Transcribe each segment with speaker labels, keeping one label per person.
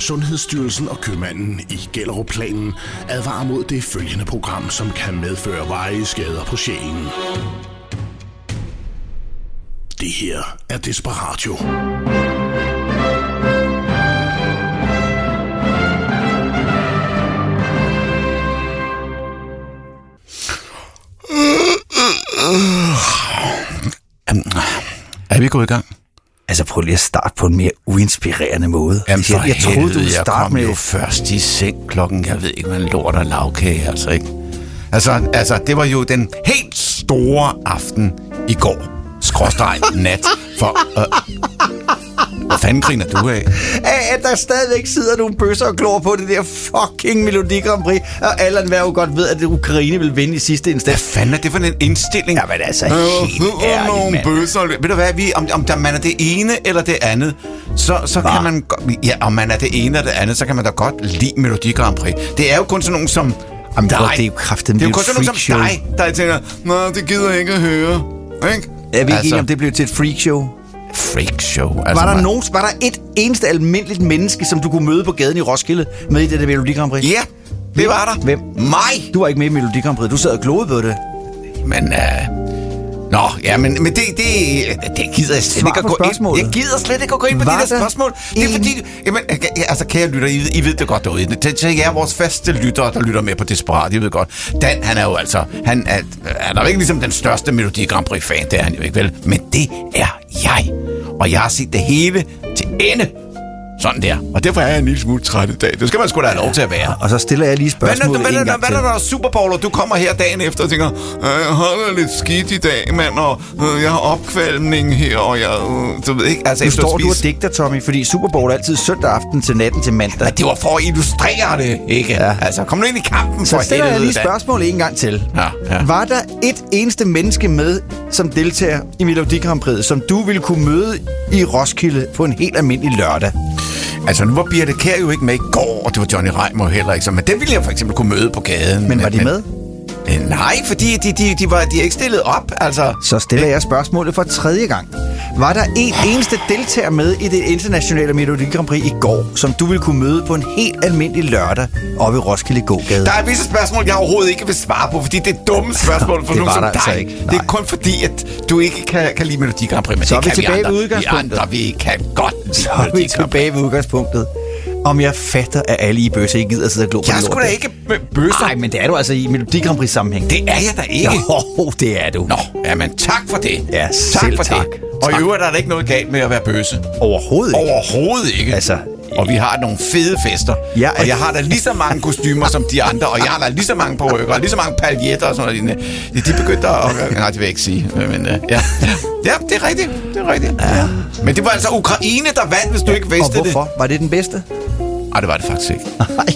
Speaker 1: Sundhedsstyrelsen og købmanden i Gellerup-planen advarer mod det følgende program, som kan medføre veje skader på sjælen. Det her er Desperatio.
Speaker 2: Er vi gået i gang?
Speaker 3: Altså prøv lige at starte på en mere uinspirerende måde.
Speaker 2: Jamen for
Speaker 3: jeg, jeg troede, du
Speaker 2: helvede,
Speaker 3: ville
Speaker 2: jeg
Speaker 3: starte med...
Speaker 2: jo først i seng klokken, jeg ved ikke, hvad lort og lavkage, altså ikke? Altså, altså, det var jo den helt store aften i går. Skråstreg nat. For, øh, hvad fanden griner du af?
Speaker 3: Af, at der stadigvæk sidder nogle bøsser og glor på det der fucking Melodi Grand Prix, og alle hver jo godt ved, at Ukraine vil vinde i sidste
Speaker 2: Hvad
Speaker 3: instans.
Speaker 2: fanden er det for en indstilling?
Speaker 3: Jamen altså,
Speaker 2: Øh,
Speaker 3: helt
Speaker 2: øh,
Speaker 3: ærligt,
Speaker 2: nogle
Speaker 3: mand.
Speaker 2: bøsser. Ved du hvad, vi, om, om der, man er det ene eller det andet, så, så kan man... Ja, om man er det ene eller det andet, så kan man da godt lide Melodi Grand Prix. Det er jo kun sådan nogen som
Speaker 3: Jamen,
Speaker 2: dig.
Speaker 3: det er jo kraften,
Speaker 2: Det er jo
Speaker 3: det
Speaker 2: kun
Speaker 3: er
Speaker 2: sådan nogen som dig, der tænker, Nå, det gider jeg ikke at høre. Ikke?
Speaker 3: Er vi ikke
Speaker 2: Altså-
Speaker 3: om, det blev til et freakshow?
Speaker 2: Freak show. Altså,
Speaker 3: Var der, nogen, var der et eneste almindeligt menneske, som du kunne møde på gaden i Roskilde med i det der Melodi Grand Prix?
Speaker 2: Ja, det var der.
Speaker 3: Hvem?
Speaker 2: Mig!
Speaker 3: Du var ikke med i Melodi Grand Prix, du sad og glodede på det.
Speaker 2: Men, øh... Nå, ja, men, men det, det, det gider jeg slet
Speaker 3: Svar
Speaker 2: ikke at gå ind. Jeg gider slet ikke at gå ind på
Speaker 3: Var
Speaker 2: de der spørgsmål. Det er fordi, jamen, ja, altså kære lytter, I, ved- I ved det godt derude. Til, til jer, vores faste lyttere, der lytter med på Desperat, I ved godt. Dan, han er jo altså, han er, han er jo ikke ligesom den største Melodi Grand Prix fan, det er han jo ikke, vel? Men det er jeg. Og jeg har set det hele til ende. Sådan der. Og derfor er jeg en lille smule træt i dag. Det skal man sgu da have lov til at være.
Speaker 3: Og så stiller jeg lige
Speaker 2: Hvad
Speaker 3: spørgsmålet
Speaker 2: hvad, hvad,
Speaker 3: til.
Speaker 2: hvad er der, der er Super Bowl, og du kommer her dagen efter og tænker, "Øh, jeg har det lidt skidt i dag, mand, og øh, jeg har opkvalmning her, og jeg, øh, du ved ikke, altså
Speaker 3: Nu står du og digter, Tommy, fordi Super Bowl er altid søndag aften til natten til mandag.
Speaker 2: Men det var for at illustrere det, ikke?
Speaker 3: Ja.
Speaker 2: Altså, kom nu ind i kampen
Speaker 3: Så
Speaker 2: for
Speaker 3: stiller jeg lige spørgsmålet en gang til.
Speaker 2: Ja, ja.
Speaker 3: Var der et eneste menneske med som deltager i Melodi Grand Prix, som du ville kunne møde i Roskilde på en helt almindelig lørdag?
Speaker 2: Altså, nu var Birte Kær jo ikke med i går, og det var Johnny Reimer heller ikke, så, men den ville jeg for eksempel kunne møde på gaden.
Speaker 3: Men var de med?
Speaker 2: Øh, nej, fordi de, de, de, var, de er ikke stillet op, altså.
Speaker 3: Så stiller jeg spørgsmålet for tredje gang. Var der en eneste deltager med i det internationale Melodi Grand Prix i går, som du ville kunne møde på en helt almindelig lørdag oppe i Roskilde gågade?
Speaker 2: Der er visse spørgsmål, jeg overhovedet ikke vil svare på, fordi det er dumme spørgsmål for
Speaker 3: Det
Speaker 2: nogen som dig.
Speaker 3: altså ikke.
Speaker 2: Det er kun fordi, at du ikke kan, kan lide Melodi Grand Prix, men
Speaker 3: Så
Speaker 2: det
Speaker 3: er vi
Speaker 2: kan
Speaker 3: tilbage
Speaker 2: vi andre.
Speaker 3: ved udgangspunktet.
Speaker 2: Vi andre, vi kan godt lide
Speaker 3: Så er vi
Speaker 2: Melodi Grand Prix.
Speaker 3: tilbage ved udgangspunktet. Om jeg fatter, at alle i bøsser ikke gider at sidde og glo på
Speaker 2: Jeg skulle da ikke med bøsser.
Speaker 3: Nej, men det er du altså i Melodi Grand Prix sammenhæng.
Speaker 2: Det er jeg da ikke.
Speaker 3: Jo, det er du.
Speaker 2: Nå, jamen tak for det.
Speaker 3: Ja,
Speaker 2: tak
Speaker 3: selv
Speaker 2: for
Speaker 3: tak.
Speaker 2: det. Og i øvrigt er der ikke noget galt med at være bøse.
Speaker 3: Overhovedet ikke.
Speaker 2: Overhovedet ikke.
Speaker 3: Altså,
Speaker 2: og vi har nogle fede fester.
Speaker 3: Ja,
Speaker 2: og jeg har da lige så mange kostymer som de andre, og jeg har da lige så mange perukker, og lige så mange paljetter og sådan noget. De, de begyndte at... Nej, det vil jeg ikke sige. Men uh, ja. ja, det er rigtigt. Det er rigtigt. Ja. Men det var altså Ukraine, der vandt, hvis du ikke
Speaker 3: Og
Speaker 2: vidste det.
Speaker 3: hvorfor? Var det den bedste?
Speaker 2: Nej, det var det faktisk ikke.
Speaker 3: Nej.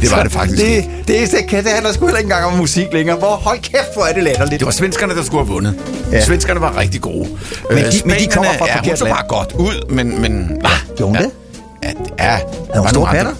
Speaker 2: Det var det faktisk
Speaker 3: Det, det, det, kan, det handler sgu heller ikke engang om musik længere. Hvor hold kæft, hvor er det latterligt.
Speaker 2: Det var svenskerne, der skulle have vundet.
Speaker 3: Ja.
Speaker 2: Svenskerne var rigtig gode.
Speaker 3: Men de-
Speaker 2: Øh,
Speaker 3: men de kommer fra
Speaker 2: ja,
Speaker 3: forkert
Speaker 2: så
Speaker 3: land.
Speaker 2: bare godt ud, men... men ja,
Speaker 3: Gjorde hun
Speaker 2: ja,
Speaker 3: det?
Speaker 2: Ja, ja,
Speaker 3: Havde hun store
Speaker 2: andre-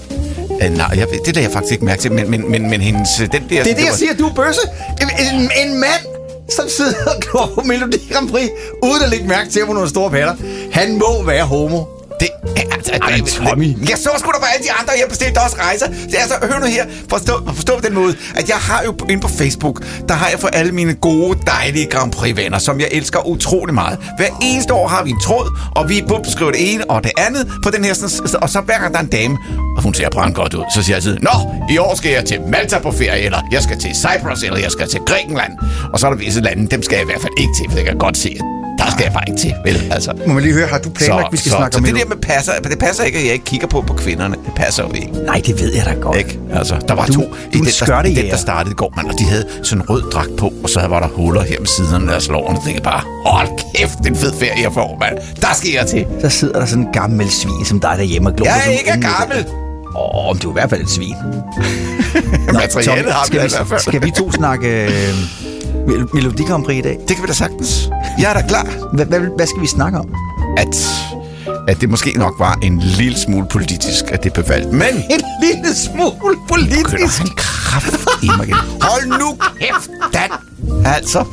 Speaker 2: Øh, nej, jeg, det lader jeg faktisk ikke mærke til, men, men, men, men hendes... øh, Den der,
Speaker 3: Det er det, jeg
Speaker 2: var-
Speaker 3: siger, du er bøsse. En, en, en mand, som sidder og glor på Melodi Grand Prix, uden at lægge mærke til, at hun har nogle store patter. Han må være homo.
Speaker 2: Det er altså...
Speaker 3: Ej, Tommy.
Speaker 2: Jeg så sgu da på alle de andre, jeg bestilte også rejser. Det er altså, hør nu her, forstå, forstå på den måde, at jeg har jo inde på Facebook, der har jeg for alle mine gode, dejlige Grand Prix-venner, som jeg elsker utrolig meget. Hver eneste år har vi en tråd, og vi bum, skriver det ene og det andet på den her, sådan, og så hver gang der er en dame, og hun ser brand godt ud, så siger jeg altid, Nå, i år skal jeg til Malta på ferie, eller jeg skal til Cyprus, eller jeg skal til Grækenland. Og så er der visse lande, dem skal jeg i hvert fald ikke til, for det kan jeg godt se, at der skal jeg bare ikke til, vel? Altså.
Speaker 3: Må man lige høre, har du planlagt, at vi skal
Speaker 2: så,
Speaker 3: snakke
Speaker 2: så
Speaker 3: om
Speaker 2: det
Speaker 3: Melodi-
Speaker 2: der med passer, det passer ikke, at jeg ikke kigger på på kvinderne. Det passer jo ikke.
Speaker 3: Nej, det ved jeg da godt.
Speaker 2: Ikke? Altså, der var
Speaker 3: Du-
Speaker 2: to
Speaker 3: du er
Speaker 2: den, der, den, der startede i går, mand, og de havde sådan en rød dragt på, og så var der huller her med siderne af deres lår, og jeg tænkte bare, hold kæft, det er en fed ferie, jeg får, mand. Der skal jeg til.
Speaker 3: Så sidder der sådan en gammel svin som dig derhjemme og glor
Speaker 2: Jeg er ikke
Speaker 3: en ung
Speaker 2: gammel.
Speaker 3: Åh, men du er i hvert fald et svin.
Speaker 2: Materialet har vi
Speaker 3: skal,
Speaker 2: da i hvert
Speaker 3: vi,
Speaker 2: fald.
Speaker 3: skal vi to snakke øh, Mel- Melodi Grand Prix i dag?
Speaker 2: Det kan vi da sagtens. Jeg er da klar.
Speaker 3: Hvad, hvad, hvad skal vi snakke om?
Speaker 2: At, at det måske nok var en lille smule politisk, at det blev valgt. Men
Speaker 3: En lille smule politisk.
Speaker 2: kraft i mig igen. Hold nu kæft, Dan. Altså.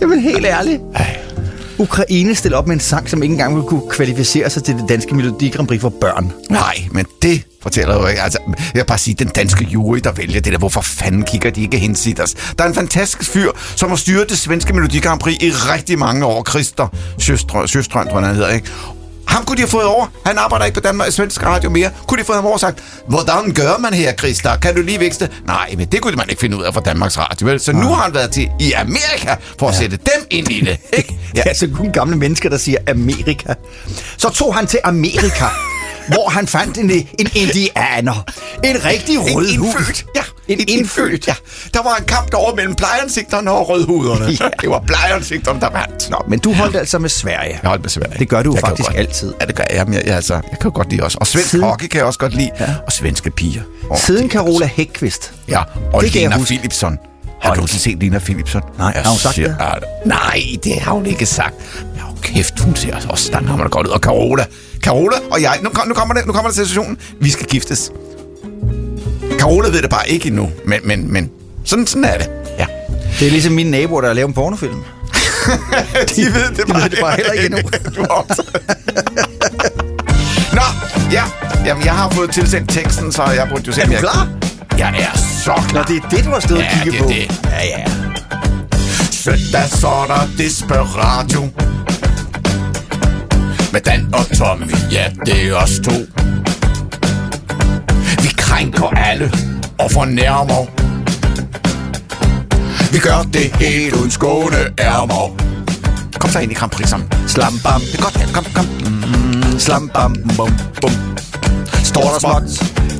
Speaker 3: Jamen helt ærligt.
Speaker 2: Ej.
Speaker 3: Ukraine stille op med en sang, som ikke engang ville kunne kvalificere sig til det danske Melodi Grand Prix for børn.
Speaker 2: Nej, men det fortæller jo ikke. Altså, jeg vil bare sige, den danske jury, der vælger det der, hvorfor fanden kigger de ikke hensidt os? Der er en fantastisk fyr, som har styret det svenske Melodi Grand Prix i rigtig mange år. Christer Sjøstrøm, Sjøstrøm tror jeg, han hedder, ikke? Ham kunne de have fået over. Han arbejder ikke på Danmark Svensk Radio mere. Kunne de have fået ham over og sagt, hvordan gør man her, Christer? Kan du lige vækste? Nej, men det kunne man ikke finde ud af fra Danmarks Radio. Vel? Så nu har han været til i Amerika for at ja. sætte dem ind i det. Ikke?
Speaker 3: Ja. Det er altså kun gamle mennesker, der siger Amerika. Så tog han til Amerika, hvor han fandt en, en indianer. En rigtig rød
Speaker 2: En indfødt. Ja, en, indfødt. Ja. Der var en kamp derovre mellem blejansigterne og rødhuderne. Ja. Det var blejansigterne, der vandt.
Speaker 3: Nå, men du holdt altså med Sverige.
Speaker 2: Jeg holdt med Sverige.
Speaker 3: Det gør du
Speaker 2: jeg
Speaker 3: faktisk
Speaker 2: godt.
Speaker 3: altid.
Speaker 2: Ja, det gør jeg. Men jeg, altså, jeg kan godt lide også. Og svensk
Speaker 3: Siden-
Speaker 2: hockey kan jeg også godt lide. Ja. Og svenske piger. Oh,
Speaker 3: Siden Carola Hækvist.
Speaker 2: Ja, og
Speaker 3: Det
Speaker 2: Lena. Philipsson. Har du nogensinde set Lena Philipsson?
Speaker 3: Nej,
Speaker 2: Jeg
Speaker 3: har hun sagt
Speaker 2: siger-
Speaker 3: det?
Speaker 2: Ja, Nej, det har hun ikke sagt. Men oh, kæft, hun ser også stand hammer godt ud. Og Carola, Carola og jeg, nu, nu, kommer det, nu kommer det til situationen. Vi skal giftes. Carola ved det bare ikke endnu, men, men, men sådan, sådan er det. Ja.
Speaker 3: Det er ligesom mine naboer, der laver en pornofilm.
Speaker 2: De ved det
Speaker 3: de ved det bare heller ikke endnu.
Speaker 2: Du har Nå, ja. Jamen, jeg har fået tilsendt teksten, så jeg burde jo se,
Speaker 3: Er du
Speaker 2: jeg-
Speaker 3: klar?
Speaker 2: Jeg er så
Speaker 3: Nå,
Speaker 2: klar.
Speaker 3: det er det, du har stået og
Speaker 2: Ja,
Speaker 3: kigget
Speaker 2: det er
Speaker 3: på.
Speaker 2: det.
Speaker 3: Ja, ja.
Speaker 2: Søndag så er der Desperatio Med Dan og Tommy, ja, det er os to krænker alle og fornærmer. Vi gør det helt uden skåne ærmer. Kom så ind i Grand Prix sammen.
Speaker 3: Slam bam,
Speaker 2: Det er godt, ja. kom, kom.
Speaker 3: Mm, slam bam, bum, bum.
Speaker 2: Stort og småt,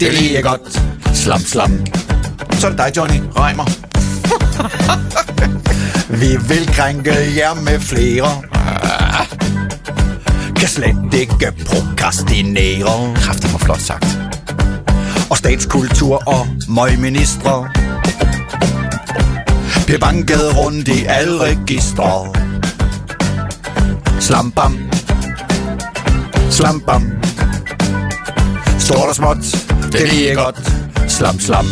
Speaker 2: det er lige godt. Slam, slam. Så er det dig, Johnny Reimer.
Speaker 3: Vi vil krænke jer med flere. Kan slet ikke prokrastinere.
Speaker 2: Kræfter mig flot sagt.
Speaker 3: Og statskultur og møgministre. Bliver banket rundt i alle registre. Slam bam. Slam bam. Stort og småt, det er lige godt. Slam slam.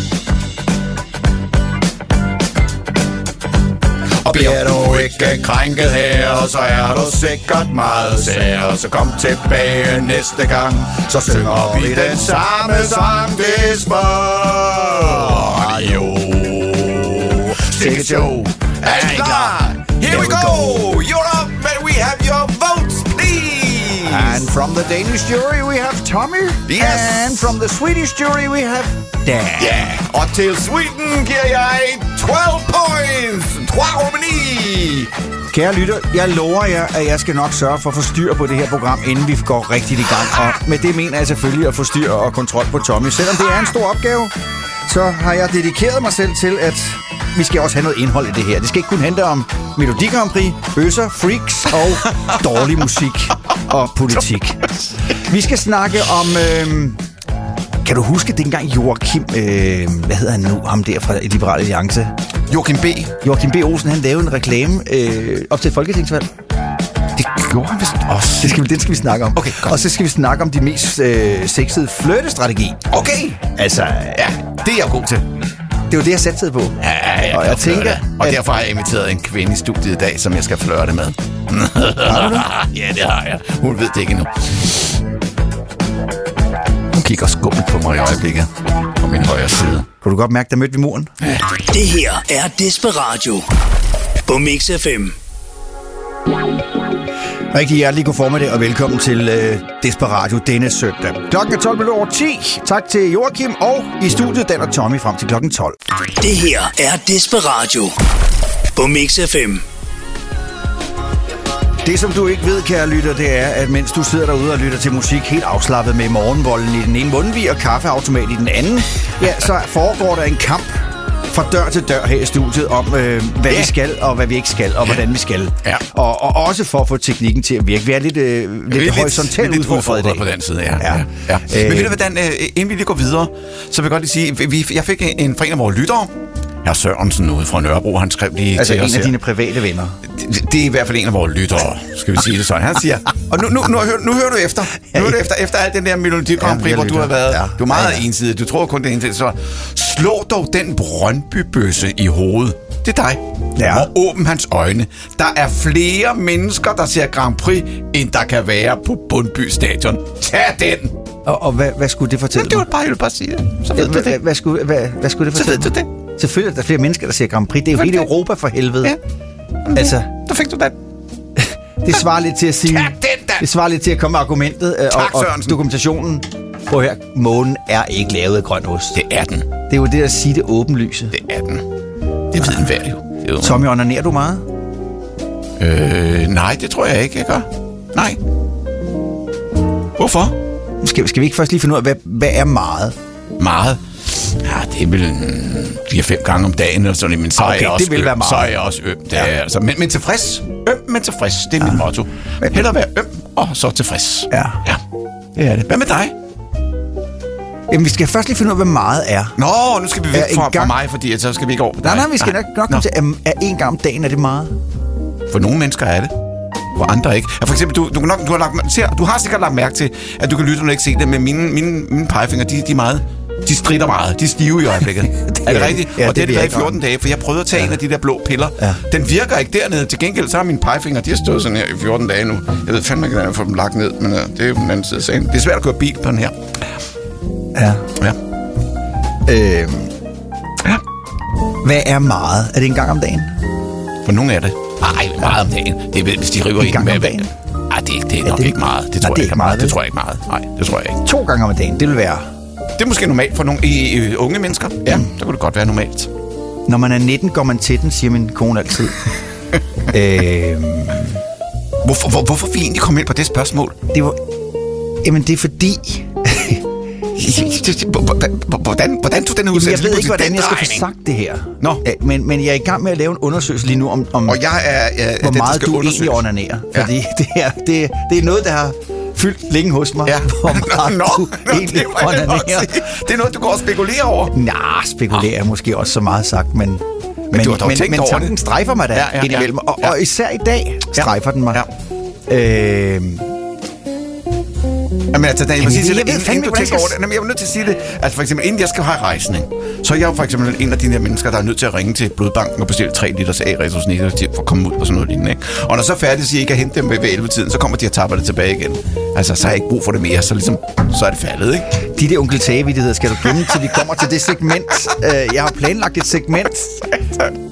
Speaker 2: Bliver du ikke krænket her, så er du sikkert meget sær. Så kom tilbage næste gang, så synger vi den samme sang. Det jo. Stikket Joe. Er I klar? Here we go!
Speaker 3: And from the Danish jury we have Tommy.
Speaker 2: Yes.
Speaker 3: And from the Swedish jury we have Dan.
Speaker 2: Ja, og til Sweden giver jeg 12 points. 3 Romani.
Speaker 3: Kære lytter, jeg lover jer, at jeg skal nok sørge for at få styr på det her program, inden vi går rigtigt i gang. Og med det mener jeg selvfølgelig at få styr og kontrol på Tommy. Selvom det er en stor opgave, så har jeg dedikeret mig selv til, at vi skal også have noget indhold i det her. Det skal ikke kun handle om Melodi Grand Prix, bøsser, freaks og dårlig musik og politik. Vi skal snakke om... Øh, kan du huske dengang Joachim, øh, hvad hedder han nu, ham der fra Liberal Alliance?
Speaker 2: Joachim B.
Speaker 3: Joachim B. Olsen, han lavede en reklame øh, op til et folketingsvalg.
Speaker 2: Det gjorde han vist også.
Speaker 3: Det skal vi, den skal vi snakke om.
Speaker 2: Okay, godt.
Speaker 3: Og så skal vi snakke om de mest øh, sexede flyttestrategi.
Speaker 2: Okay.
Speaker 3: Altså,
Speaker 2: Ja, det er jeg god til.
Speaker 3: Det er jo det, jeg satte på.
Speaker 2: Ja, jeg
Speaker 3: Og jeg tænker.
Speaker 2: Og
Speaker 3: at-
Speaker 2: derfor har jeg inviteret en kvinde i studiet i dag, som jeg skal flørte med.
Speaker 3: Har du det?
Speaker 2: ja, det har jeg. Hun ved det ikke endnu. Hun kigger skummelt på mig i øjeblikket. På min højre side.
Speaker 3: Kunne du godt mærke, der mødte vi muren?
Speaker 4: Det her er Desperatio på Mix FM.
Speaker 3: Rigtig hjertelig god formiddag og velkommen til øh, Desperatio denne søndag. Klokken er 12 minutter over 10. Tak til Joachim og i studiet Dan og Tommy frem til klokken 12.
Speaker 4: Det her er Desperatio på Mix FM.
Speaker 3: Det, som du ikke ved, kære lytter, det er, at mens du sidder derude og lytter til musik helt afslappet med morgenvolden i den ene mundvig og kaffeautomat i den anden, ja, så foregår der en kamp fra dør til dør her i studiet om, øh, hvad
Speaker 2: Ja.
Speaker 3: vi skal og hvad vi ikke skal, og hvordan vi skal.
Speaker 2: Ja.
Speaker 3: Og, og også for at få teknikken til at virke. Vi er lidt, øh, lidt, lidt horisontalt
Speaker 2: lidt
Speaker 3: udfordret i dag.
Speaker 2: på den side, ja.
Speaker 3: Ja.
Speaker 2: ja. ja.
Speaker 3: Øh.
Speaker 2: Men ved du hvordan, øh, inden vi lige går videre, så vil jeg godt lige sige, vi, jeg fik en, en fra en af vores lyttere, Herr Sørensen ude fra Nørrebro, han skrev lige
Speaker 3: Altså
Speaker 2: til
Speaker 3: en
Speaker 2: os
Speaker 3: af
Speaker 2: her.
Speaker 3: dine private venner.
Speaker 2: Det, det er i hvert fald en af vores lyttere, skal vi sige det sådan. Han siger, og nu, nu, nu, hører, nu hører du efter. Nu hører du efter, efter alt den der Melodi Grand
Speaker 3: Ja,
Speaker 2: Prix,
Speaker 3: jeg
Speaker 2: hvor du har været.
Speaker 3: Ja.
Speaker 2: Du er meget
Speaker 3: Ja, ja.
Speaker 2: ensidig. Du tror kun det er ensidigt. Så slå dog den Brøndby-bøsse i hovedet. Det er dig.
Speaker 3: Ja.
Speaker 2: og åbn hans øjne. Der er flere mennesker, der ser Grand Prix, end der kan være på Bundby Stadion. Tag den!
Speaker 3: Og, og hvad, hvad skulle det fortælle
Speaker 2: Men det var bare, jeg vil bare sige det. Så ved
Speaker 3: Hvad,
Speaker 2: du
Speaker 3: hvad,
Speaker 2: det.
Speaker 3: hvad, skulle, hvad, hvad skulle det
Speaker 2: Så
Speaker 3: fortælle
Speaker 2: ved du det.
Speaker 3: Selvfølgelig er der flere mennesker, der ser Grand Prix. Det er jo hele? Europa for helvede.
Speaker 2: Ja.
Speaker 3: Altså,
Speaker 2: Der fik du den.
Speaker 3: det svarer lidt til at sige...
Speaker 2: Tag den da!
Speaker 3: Det svarer lidt til at komme med argumentet øh, og,
Speaker 2: Tak,
Speaker 3: og
Speaker 2: Sørensen.
Speaker 3: dokumentationen. Prøv her, månen er ikke lavet af grøn ost.
Speaker 2: Det er den.
Speaker 3: Det er jo det at sige det åbenlyse.
Speaker 2: Det er den. Det ved enhver jo. Det er jo.
Speaker 3: Tommy, onanerer du meget?
Speaker 2: Øh, nej, det tror jeg ikke, jeg gør. Nej. Hvorfor?
Speaker 3: Skal, skal vi ikke først lige finde ud af, hvad, hvad er meget?
Speaker 2: Meget. Ja, det er vel en 4-5 gange om dagen eller sådan, men så
Speaker 3: Okay,
Speaker 2: er jeg også
Speaker 3: det vil
Speaker 2: øm.
Speaker 3: være meget.
Speaker 2: Så er jeg også øm. Det er, jeg altså. men, men tilfreds. Øm, men tilfreds. Det er mit motto. Hellere være øm, og så tilfreds.
Speaker 3: Ja.
Speaker 2: Ja, det er det. Hvad med dig?
Speaker 3: Jamen, vi skal først lige finde ud af, hvad meget er.
Speaker 2: Nå, nu skal vi væk
Speaker 3: Ja,
Speaker 2: fra, fra
Speaker 3: gang-
Speaker 2: mig, fordi så skal vi ikke over på dig.
Speaker 3: Nej, nej, vi skal nok, nok
Speaker 2: Nå,
Speaker 3: komme til, at, at en gang om dagen er det meget.
Speaker 2: For nogle mennesker er det. For andre ikke. Ja, for eksempel, du, du, kan nok, du, har lagt, ser, du har sikkert lagt mærke til, at du kan lytte, når du ikke se det, men mine, mine, mine pegefinger, de, de er meget... De strider meget. De er stive i øjeblikket. det er det rigtigt?
Speaker 3: Ja,
Speaker 2: og det,
Speaker 3: det
Speaker 2: er det i 14 dage, for jeg prøvede at tage ja. en af de der blå piller.
Speaker 3: Ja.
Speaker 2: Den virker ikke dernede. Til gengæld så har mine pegefinger, de har stået sådan her i 14 dage nu. Jeg ved fandme ikke, hvordan jeg får dem lagt ned, men uh, det er jo den anden side af sagen. Det er svært at køre bil på den her.
Speaker 3: Ja.
Speaker 2: Ja.
Speaker 3: Øhm,
Speaker 2: ja.
Speaker 3: hvad er meget? Er det en gang om dagen?
Speaker 2: For nogle er det. Ej, meget om dagen. Det er, hvis de river
Speaker 3: En gang
Speaker 2: den
Speaker 3: om dagen?
Speaker 2: Ej, det, er ikke- det er nok
Speaker 3: det-
Speaker 2: ikke meget. Det
Speaker 3: Nej,
Speaker 2: tror
Speaker 3: det
Speaker 2: jeg
Speaker 3: ikke meget,
Speaker 2: meget. Det tror jeg ikke meget. Nej, det tror jeg ikke.
Speaker 3: To gange om dagen, det vil være,
Speaker 2: Det er måske normalt for nogle i, i, unge mennesker. Ja, der kunne det godt være normalt.
Speaker 3: når man er 19, går man til den, siger min kone altid. øhm,
Speaker 2: Hvorfor, hvor, hvorfor vi egentlig kom ind på det spørgsmål?
Speaker 3: det var, jamen, det er fordi...
Speaker 2: Hvordan, hvordan tog den her
Speaker 3: Jamen, jeg
Speaker 2: udsendelse
Speaker 3: ved ikke, hvordan jeg skal få sagt det her.
Speaker 2: Nå.
Speaker 3: Ja, Men, men jeg er i gang med at lave en undersøgelse lige nu om, om
Speaker 2: Og jeg er, jeg,
Speaker 3: hvor
Speaker 2: den,
Speaker 3: meget du
Speaker 2: undersøges.
Speaker 3: egentlig onanerer.
Speaker 2: Ja.
Speaker 3: Fordi det, er, det, det er noget, der har fyldt længe hos mig.
Speaker 2: Ja.
Speaker 3: Hvor meget
Speaker 2: Nå,
Speaker 3: du
Speaker 2: nå,
Speaker 3: egentlig
Speaker 2: det, det er noget, du går og spekulerer over.
Speaker 3: Nej, spekulerer er måske også så meget sagt, men... Men,
Speaker 2: du har dog
Speaker 3: men,
Speaker 2: tænkt
Speaker 3: men
Speaker 2: over det.
Speaker 3: strejfer mig da
Speaker 2: Ja,
Speaker 3: ja,
Speaker 2: ja,
Speaker 3: ja, indimellem,
Speaker 2: ja.
Speaker 3: og,
Speaker 2: Ja.
Speaker 3: og især i dag strejfer den mig.
Speaker 2: Ja.
Speaker 3: Øhm,
Speaker 2: Jamen, altså, Dan, jeg,
Speaker 3: Jamen,
Speaker 2: sige,
Speaker 3: jeg
Speaker 2: til
Speaker 3: ved fandme
Speaker 2: du tænker
Speaker 3: jeg
Speaker 2: over det, jamen, jeg er nødt til at sige det. Altså, for eksempel, inden jeg skal have rejsning, så er jeg jo for eksempel en af de der mennesker, der er nødt til at ringe til blodbanken og bestille 3 liters A-resus negativ for at komme ud på sådan noget lignende. Ikke? Og når så færdigt, siger, at I kan hente dem ved 11-tiden, så kommer de og tapper det tilbage igen. Altså, så har jeg ikke brug for det mere, så, ligesom, så er det faldet, ikke?
Speaker 3: de der onkel tage skal du gemme, til vi kommer til det segment. Øh, jeg har planlagt et segment.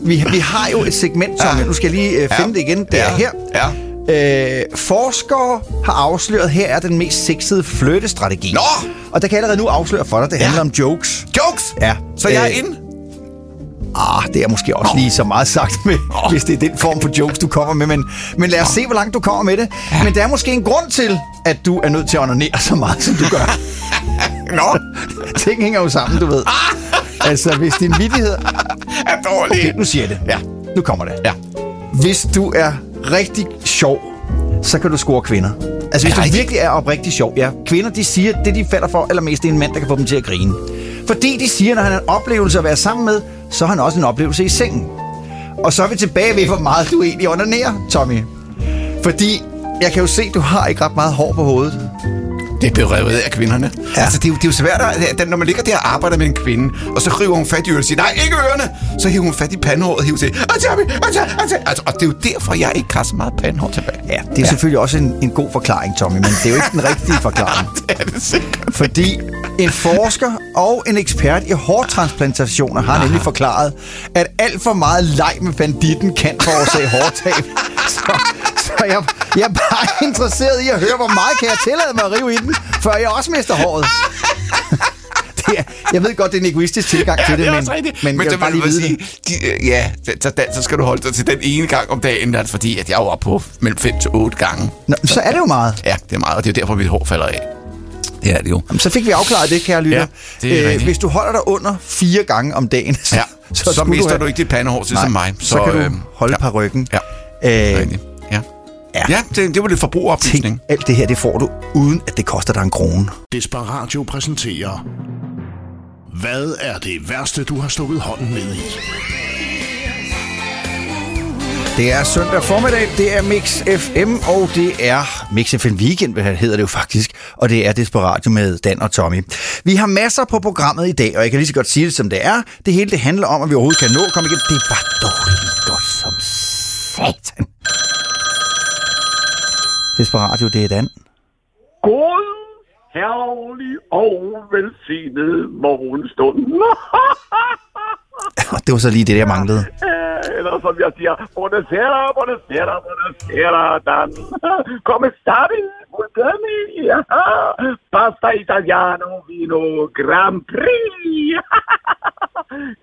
Speaker 3: Vi, vi har jo et segment, som
Speaker 2: Ja.
Speaker 3: nu skal jeg lige øh, finde
Speaker 2: Ja.
Speaker 3: det igen. Det er
Speaker 2: Ja.
Speaker 3: her.
Speaker 2: Ja.
Speaker 3: Øh, forskere har afsløret, her er den mest sexede flyttestrategi.
Speaker 2: Nå!
Speaker 3: Og der kan jeg allerede nu afsløre for dig, det
Speaker 2: Ja.
Speaker 3: handler om jokes.
Speaker 2: Jokes!
Speaker 3: Ja.
Speaker 2: Så jeg er
Speaker 3: Øh,
Speaker 2: inde?
Speaker 3: Ah, det er måske også lige så meget sagt, med, hvis det er den form for jokes, du kommer med. Men, men lad os se, hvor langt du kommer med det. Men der er måske en grund til, at du er nødt til at onanere så meget, som du gør.
Speaker 2: Nå,
Speaker 3: Ting hænger jo sammen, du ved. Altså, hvis din vidighed...
Speaker 2: er dårlig.
Speaker 3: Okay, nu siger jeg det.
Speaker 2: Ja.
Speaker 3: Nu kommer det.
Speaker 2: Ja.
Speaker 3: Hvis du er rigtig sjov, så kan du score kvinder. Altså, hvis du virkelig er oprigtig sjov. Ja, kvinder, de siger, at det, de falder for allermest, det er en mand, der kan få dem til at grine. Fordi de siger, når han har en oplevelse at være sammen med, så har han også en oplevelse i sengen. Og så er vi tilbage ved, hvor meget du egentlig onanerer, Tommy. Fordi jeg kan jo se, du har ikke ret meget hår på hovedet.
Speaker 2: Det er berevet af kvinderne. Ja. Altså, det er, jo, det er jo svært, at, når man ligger der og arbejder med en kvinde, og så river hun fat i ørerne og siger, nej, ikke ørerne! Så hiver hun fat i pandehåret og hiver til, Tommy, altså, og det er jo derfor, jeg ikke har så meget pandehår tilbage.
Speaker 3: Ja, det er ja. selvfølgelig også en, en god forklaring, Tommy, men det er jo ikke den rigtige forklaring.
Speaker 2: Det er det sikkert.
Speaker 3: Fordi en forsker og en ekspert i hårtransplantationer har nemlig forklaret, at alt for meget leg med banditten kan forårsage hårtab. Så, så jeg, jeg er bare interesseret i at høre, hvor meget kan jeg tillade mig at rive i den, før jeg også mister håret. Det er, jeg ved godt, det er en egoistisk tilgang til det,
Speaker 2: er
Speaker 3: men,
Speaker 2: rigtigt.
Speaker 3: men, men jeg
Speaker 2: så
Speaker 3: vil bare lige vide
Speaker 2: sige,
Speaker 3: det.
Speaker 2: de, øh, ja, så, så, så skal du holde dig til den ene gang om dagen, altså, fordi at jeg er jo oppe på mellem 5 til 8 gange.
Speaker 3: Nå, så er det jo meget.
Speaker 2: Ja, det er meget, og det er jo derfor, mit hår falder af. Det er det jo.
Speaker 3: Jamen, Så fik vi afklaret det, kære lytter.
Speaker 2: Ja, det er rigtigt.
Speaker 3: hvis du holder dig under fire gange om dagen, så,
Speaker 2: Ja, så, så, så mister
Speaker 3: have-
Speaker 2: du ikke dit pandehår til som mig.
Speaker 3: så, så kan du
Speaker 2: øhm,
Speaker 3: holde
Speaker 2: ja.
Speaker 3: på ryggen.
Speaker 2: Ja,
Speaker 3: Øh.
Speaker 2: Ja.
Speaker 3: ja.
Speaker 2: Det, det var lidt forbrugeroplysning.
Speaker 3: Tænk, alt det her, det får du, uden at det koster dig en krone.
Speaker 1: Desperatio præsenterer Hvad er det værste, du har stukket hånden ned i?
Speaker 3: Det er søndag formiddag, det er Mix FM, og det er Mix FM Weekend, hvad hedder det jo faktisk, og det er Desperatio med Dan og Tommy. Vi har masser på programmet i dag, og jeg kan lige så godt sige det, som det er. Det hele det handler om, at vi overhovedet kan nå at komme igennem. Det er bare dårligt godt satan. Desperatio, det er Dan.
Speaker 5: God, herlig og velsignet morgenstund.
Speaker 3: Det var så lige det, jeg manglede.
Speaker 5: Eller som jeg siger, buonasera, buonasera, buonasera, Dan. Come stavi? Buongiorno. Pasta italiano, vino, Grand Prix.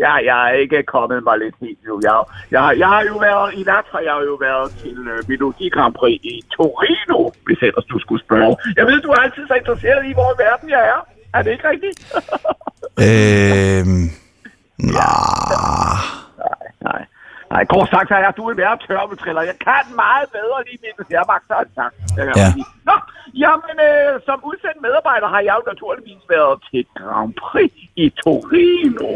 Speaker 5: ja, jeg er ikke kommet mig lidt helt nu. Jeg, jeg, jeg har jo været, i nat har jeg jo været til uh, Melodi Grand Prix i Torino, hvis ellers du skulle spørge. Jeg ved, du er altid så interesseret i, hvor i verden jeg er. Er det ikke rigtigt?
Speaker 3: Øhm... Nej.
Speaker 5: Nej. Nej, kort sagt, så er du en værre tørvetriller. Jeg kan meget bedre lige min hermagt, han sagt. Det kan jeg
Speaker 3: Ja.
Speaker 5: sige. Nå, jamen, øh, som udsendt medarbejder har jeg jo naturligvis været til Grand Prix i Torino.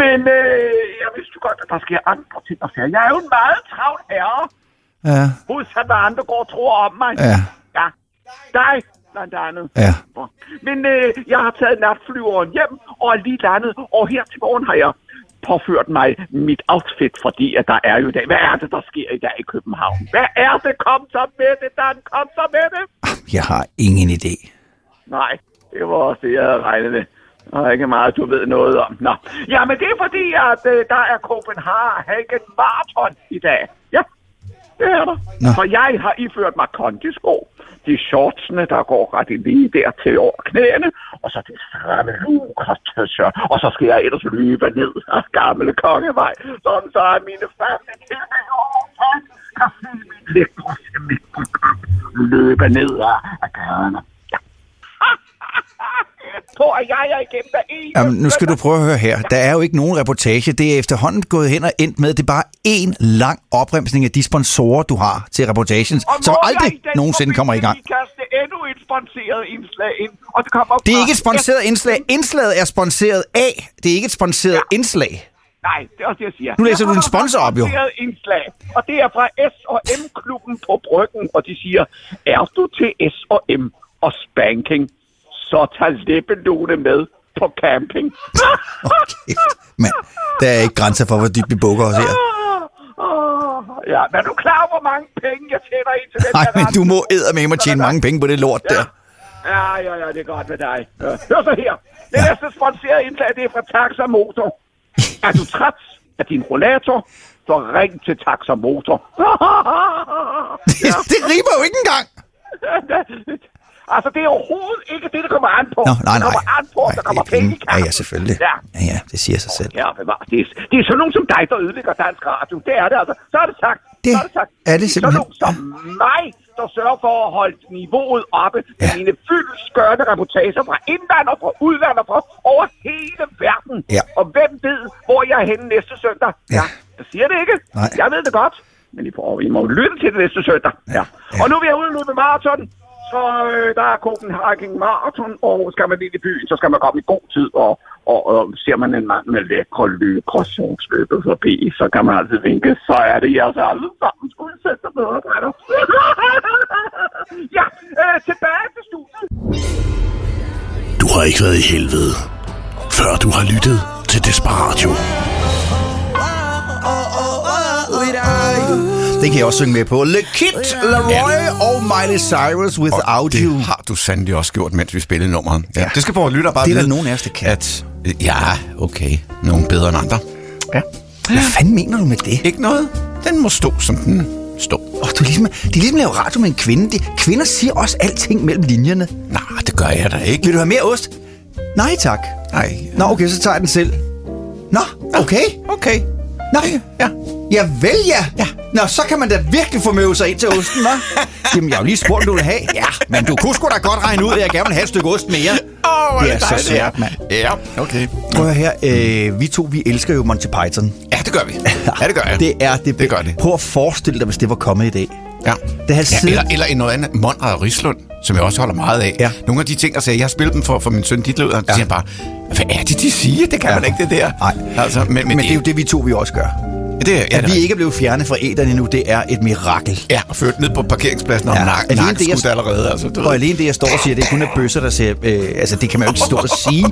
Speaker 5: Men øh, jeg vidste godt, at der sker andre ting og sager. Jeg er jo en meget travl herre,
Speaker 3: Ja,
Speaker 5: modsat hvad andre går og tror om mig.
Speaker 3: ja,
Speaker 5: Ja, dig blandt andet.
Speaker 3: ja.
Speaker 5: Men øh, jeg har taget natflyveren hjem og er lige landet, og her til morgen har jeg påført mig mit outfit, fordi at der er jo i dag. Hvad er det, der sker i dag i København? Hvad er det? Kom så med det, Dan. Kom så med det.
Speaker 3: Jeg har ingen idé.
Speaker 5: Nej, det var også det, jeg havde regnet med. Og ikke meget, du ved noget om. Nå. Ja, men det er fordi, at øh, der er Copenhagen Marathon i dag. Ja, det er der.
Speaker 3: Nå.
Speaker 5: For jeg har iført mig kondisko. De shortsene, der går ret lige der til over knæene. Og så det stramme lukas Og så skal jeg ellers løbe ned af gamle kongevej. Sådan så er mine faste tilhængere kan se min lækre løbe ned af gaderne. Ja. Tror jeg igennem en.
Speaker 3: Jamen, nu skal du prøve at høre her. Der er jo ikke nogen reportage. Det er efterhånden gået hen og endt med, det er bare en lang opremsning af de sponsorer, du har til reportagen,
Speaker 5: Og
Speaker 3: som aldrig nogensinde kommer i gang.
Speaker 5: kaste endnu et sponsoreret indslag ind, og det kommer
Speaker 3: Det er ikke et sponsoreret indslag. Indslaget er sponsoreret af. Det er ikke et sponsoreret indslag.
Speaker 5: Nej, det er også det, jeg siger.
Speaker 3: Nu læser du
Speaker 5: kommer
Speaker 3: sponsor op, jo.
Speaker 5: Indslag, og det er fra S&M-klubben på Bryggen, og de siger, er du til S&M og spanking, så tag læbelåne med på camping.
Speaker 3: Kæft, mand. Der er ikke grænser for, hvor dybt vi bukker os her.
Speaker 5: Ja, men er du klar over, hvor mange penge jeg tjener ind til den
Speaker 3: Nej, men du må eddermame at tjene mange penge på det lort der.
Speaker 5: Ja, ja, ja, det er godt med dig. Ja. Hør så her. Det næste sponsorerede indslag, det er fra Taxa Motor. Er du træt af din rollator, så ring til Taxa Motor.
Speaker 3: Det, det rimer jo ikke engang.
Speaker 5: Altså, det er overhovedet ikke det, der kommer an på.
Speaker 3: Nå, nej,
Speaker 5: Det
Speaker 3: nej.
Speaker 5: kommer an på, at der
Speaker 3: Nej,
Speaker 5: kommer
Speaker 3: det er
Speaker 5: penge i.
Speaker 3: Ja, ja, selvfølgelig.
Speaker 5: Ja.
Speaker 3: Ja, ja, det siger sig selv.
Speaker 5: Ja. Det er, det er sådan nogen som dig, der ødelægger dansk radio. Det er det altså. Så er det sagt.
Speaker 3: Det
Speaker 5: så er det sagt.
Speaker 3: er det
Speaker 5: Sådan
Speaker 3: simpelthen.
Speaker 5: nogen som mig, der sørger for at holde niveauet oppe med
Speaker 3: Ja.
Speaker 5: mine fyldskørende reportager fra indland og fra udland og fra over hele verden.
Speaker 3: Ja.
Speaker 5: Og hvem ved, hvor jeg er henne næste søndag?
Speaker 3: Ja.
Speaker 5: Jeg siger det ikke.
Speaker 3: Nej.
Speaker 5: Jeg ved det godt. Men I, får, I må lytte til det næste søndag. Ja.
Speaker 3: Ja.
Speaker 5: Og nu vil jeg løbe maraton. Så øh, der er Copenhagen Marathon, og skal man ind i byen, så skal man komme i god tid, og, og, og ser man en mand med lækre lykrossionsløbet forbi, så kan man altid vinke, så er det jeres alle sammen skulle sætte medarbejder. ja, øh, tilbage til studiet.
Speaker 1: Du har ikke været i helvede, før du har lyttet til Desperatio.
Speaker 3: Det kan jeg også synge med på. Le Kid, Leroy og Miley Cyrus Without
Speaker 2: det
Speaker 3: You.
Speaker 2: har du sandelig også gjort, mens vi spillede nummeret. Ja.
Speaker 3: Ja.
Speaker 2: Det skal vores lytter bare
Speaker 3: Det er der nogen af os, der kan.
Speaker 2: At, ja, okay. Nogle bedre end andre.
Speaker 3: Ja. Hvad fanden mener du med det?
Speaker 2: Ikke noget. Den må stå, som den står.
Speaker 3: Oh, du er ligesom, det er ligesom at lave radio med en kvinde. De, kvinder siger også alting mellem linjerne.
Speaker 2: Nej, det gør jeg da ikke.
Speaker 3: Vil du have mere ost? Nej tak.
Speaker 2: Nej.
Speaker 3: Nå, okay, så tager jeg den selv. Nå, okay.
Speaker 2: Okay.
Speaker 3: Nå,
Speaker 2: Ja.
Speaker 3: Ja vel ja. ja. Nå, så kan man da virkelig få møve sig ind til osten, hva'? Jamen, jeg har jo lige spurgt, om du vil have. Ja, men du kunne sgu da godt regne ud, at jeg gerne vil have et stykke ost mere.
Speaker 2: Åh,
Speaker 3: det er så svært, mand.
Speaker 2: Ja, okay.
Speaker 3: Prøv her. Øh, vi to, vi elsker jo Monty Python.
Speaker 2: Ja, det gør vi. Ja, det gør jeg.
Speaker 3: Det er det.
Speaker 2: Det gør det.
Speaker 3: Prøv at forestille dig, hvis det var kommet i dag.
Speaker 2: Ja.
Speaker 3: Det har
Speaker 2: ja,
Speaker 3: siddet-
Speaker 2: eller, eller noget andet. Monrad og Rislund, som jeg også holder meget af.
Speaker 3: Ja.
Speaker 2: Nogle af de ting, siger, jeg har spillet dem for, for min søn Ditlev, og ja. siger bare, hvad er det, de siger? Det kan ja. man ikke, det der.
Speaker 3: Nej,
Speaker 2: Altså, men, men,
Speaker 3: men det er jo det, vi to vi også gør.
Speaker 2: det, er, ja,
Speaker 3: At vi ikke er blevet fjernet fra æderne endnu, det er et mirakel.
Speaker 2: Ja, og ført ned på parkeringspladsen og
Speaker 3: Ja,
Speaker 2: ja, nak,
Speaker 3: alene det, jeg-
Speaker 2: allerede. Altså, du
Speaker 3: Og
Speaker 2: ved.
Speaker 3: alene det, jeg står og siger, det er kun er bøsser, der ser... Øh, altså, det kan man jo ikke stå og sige.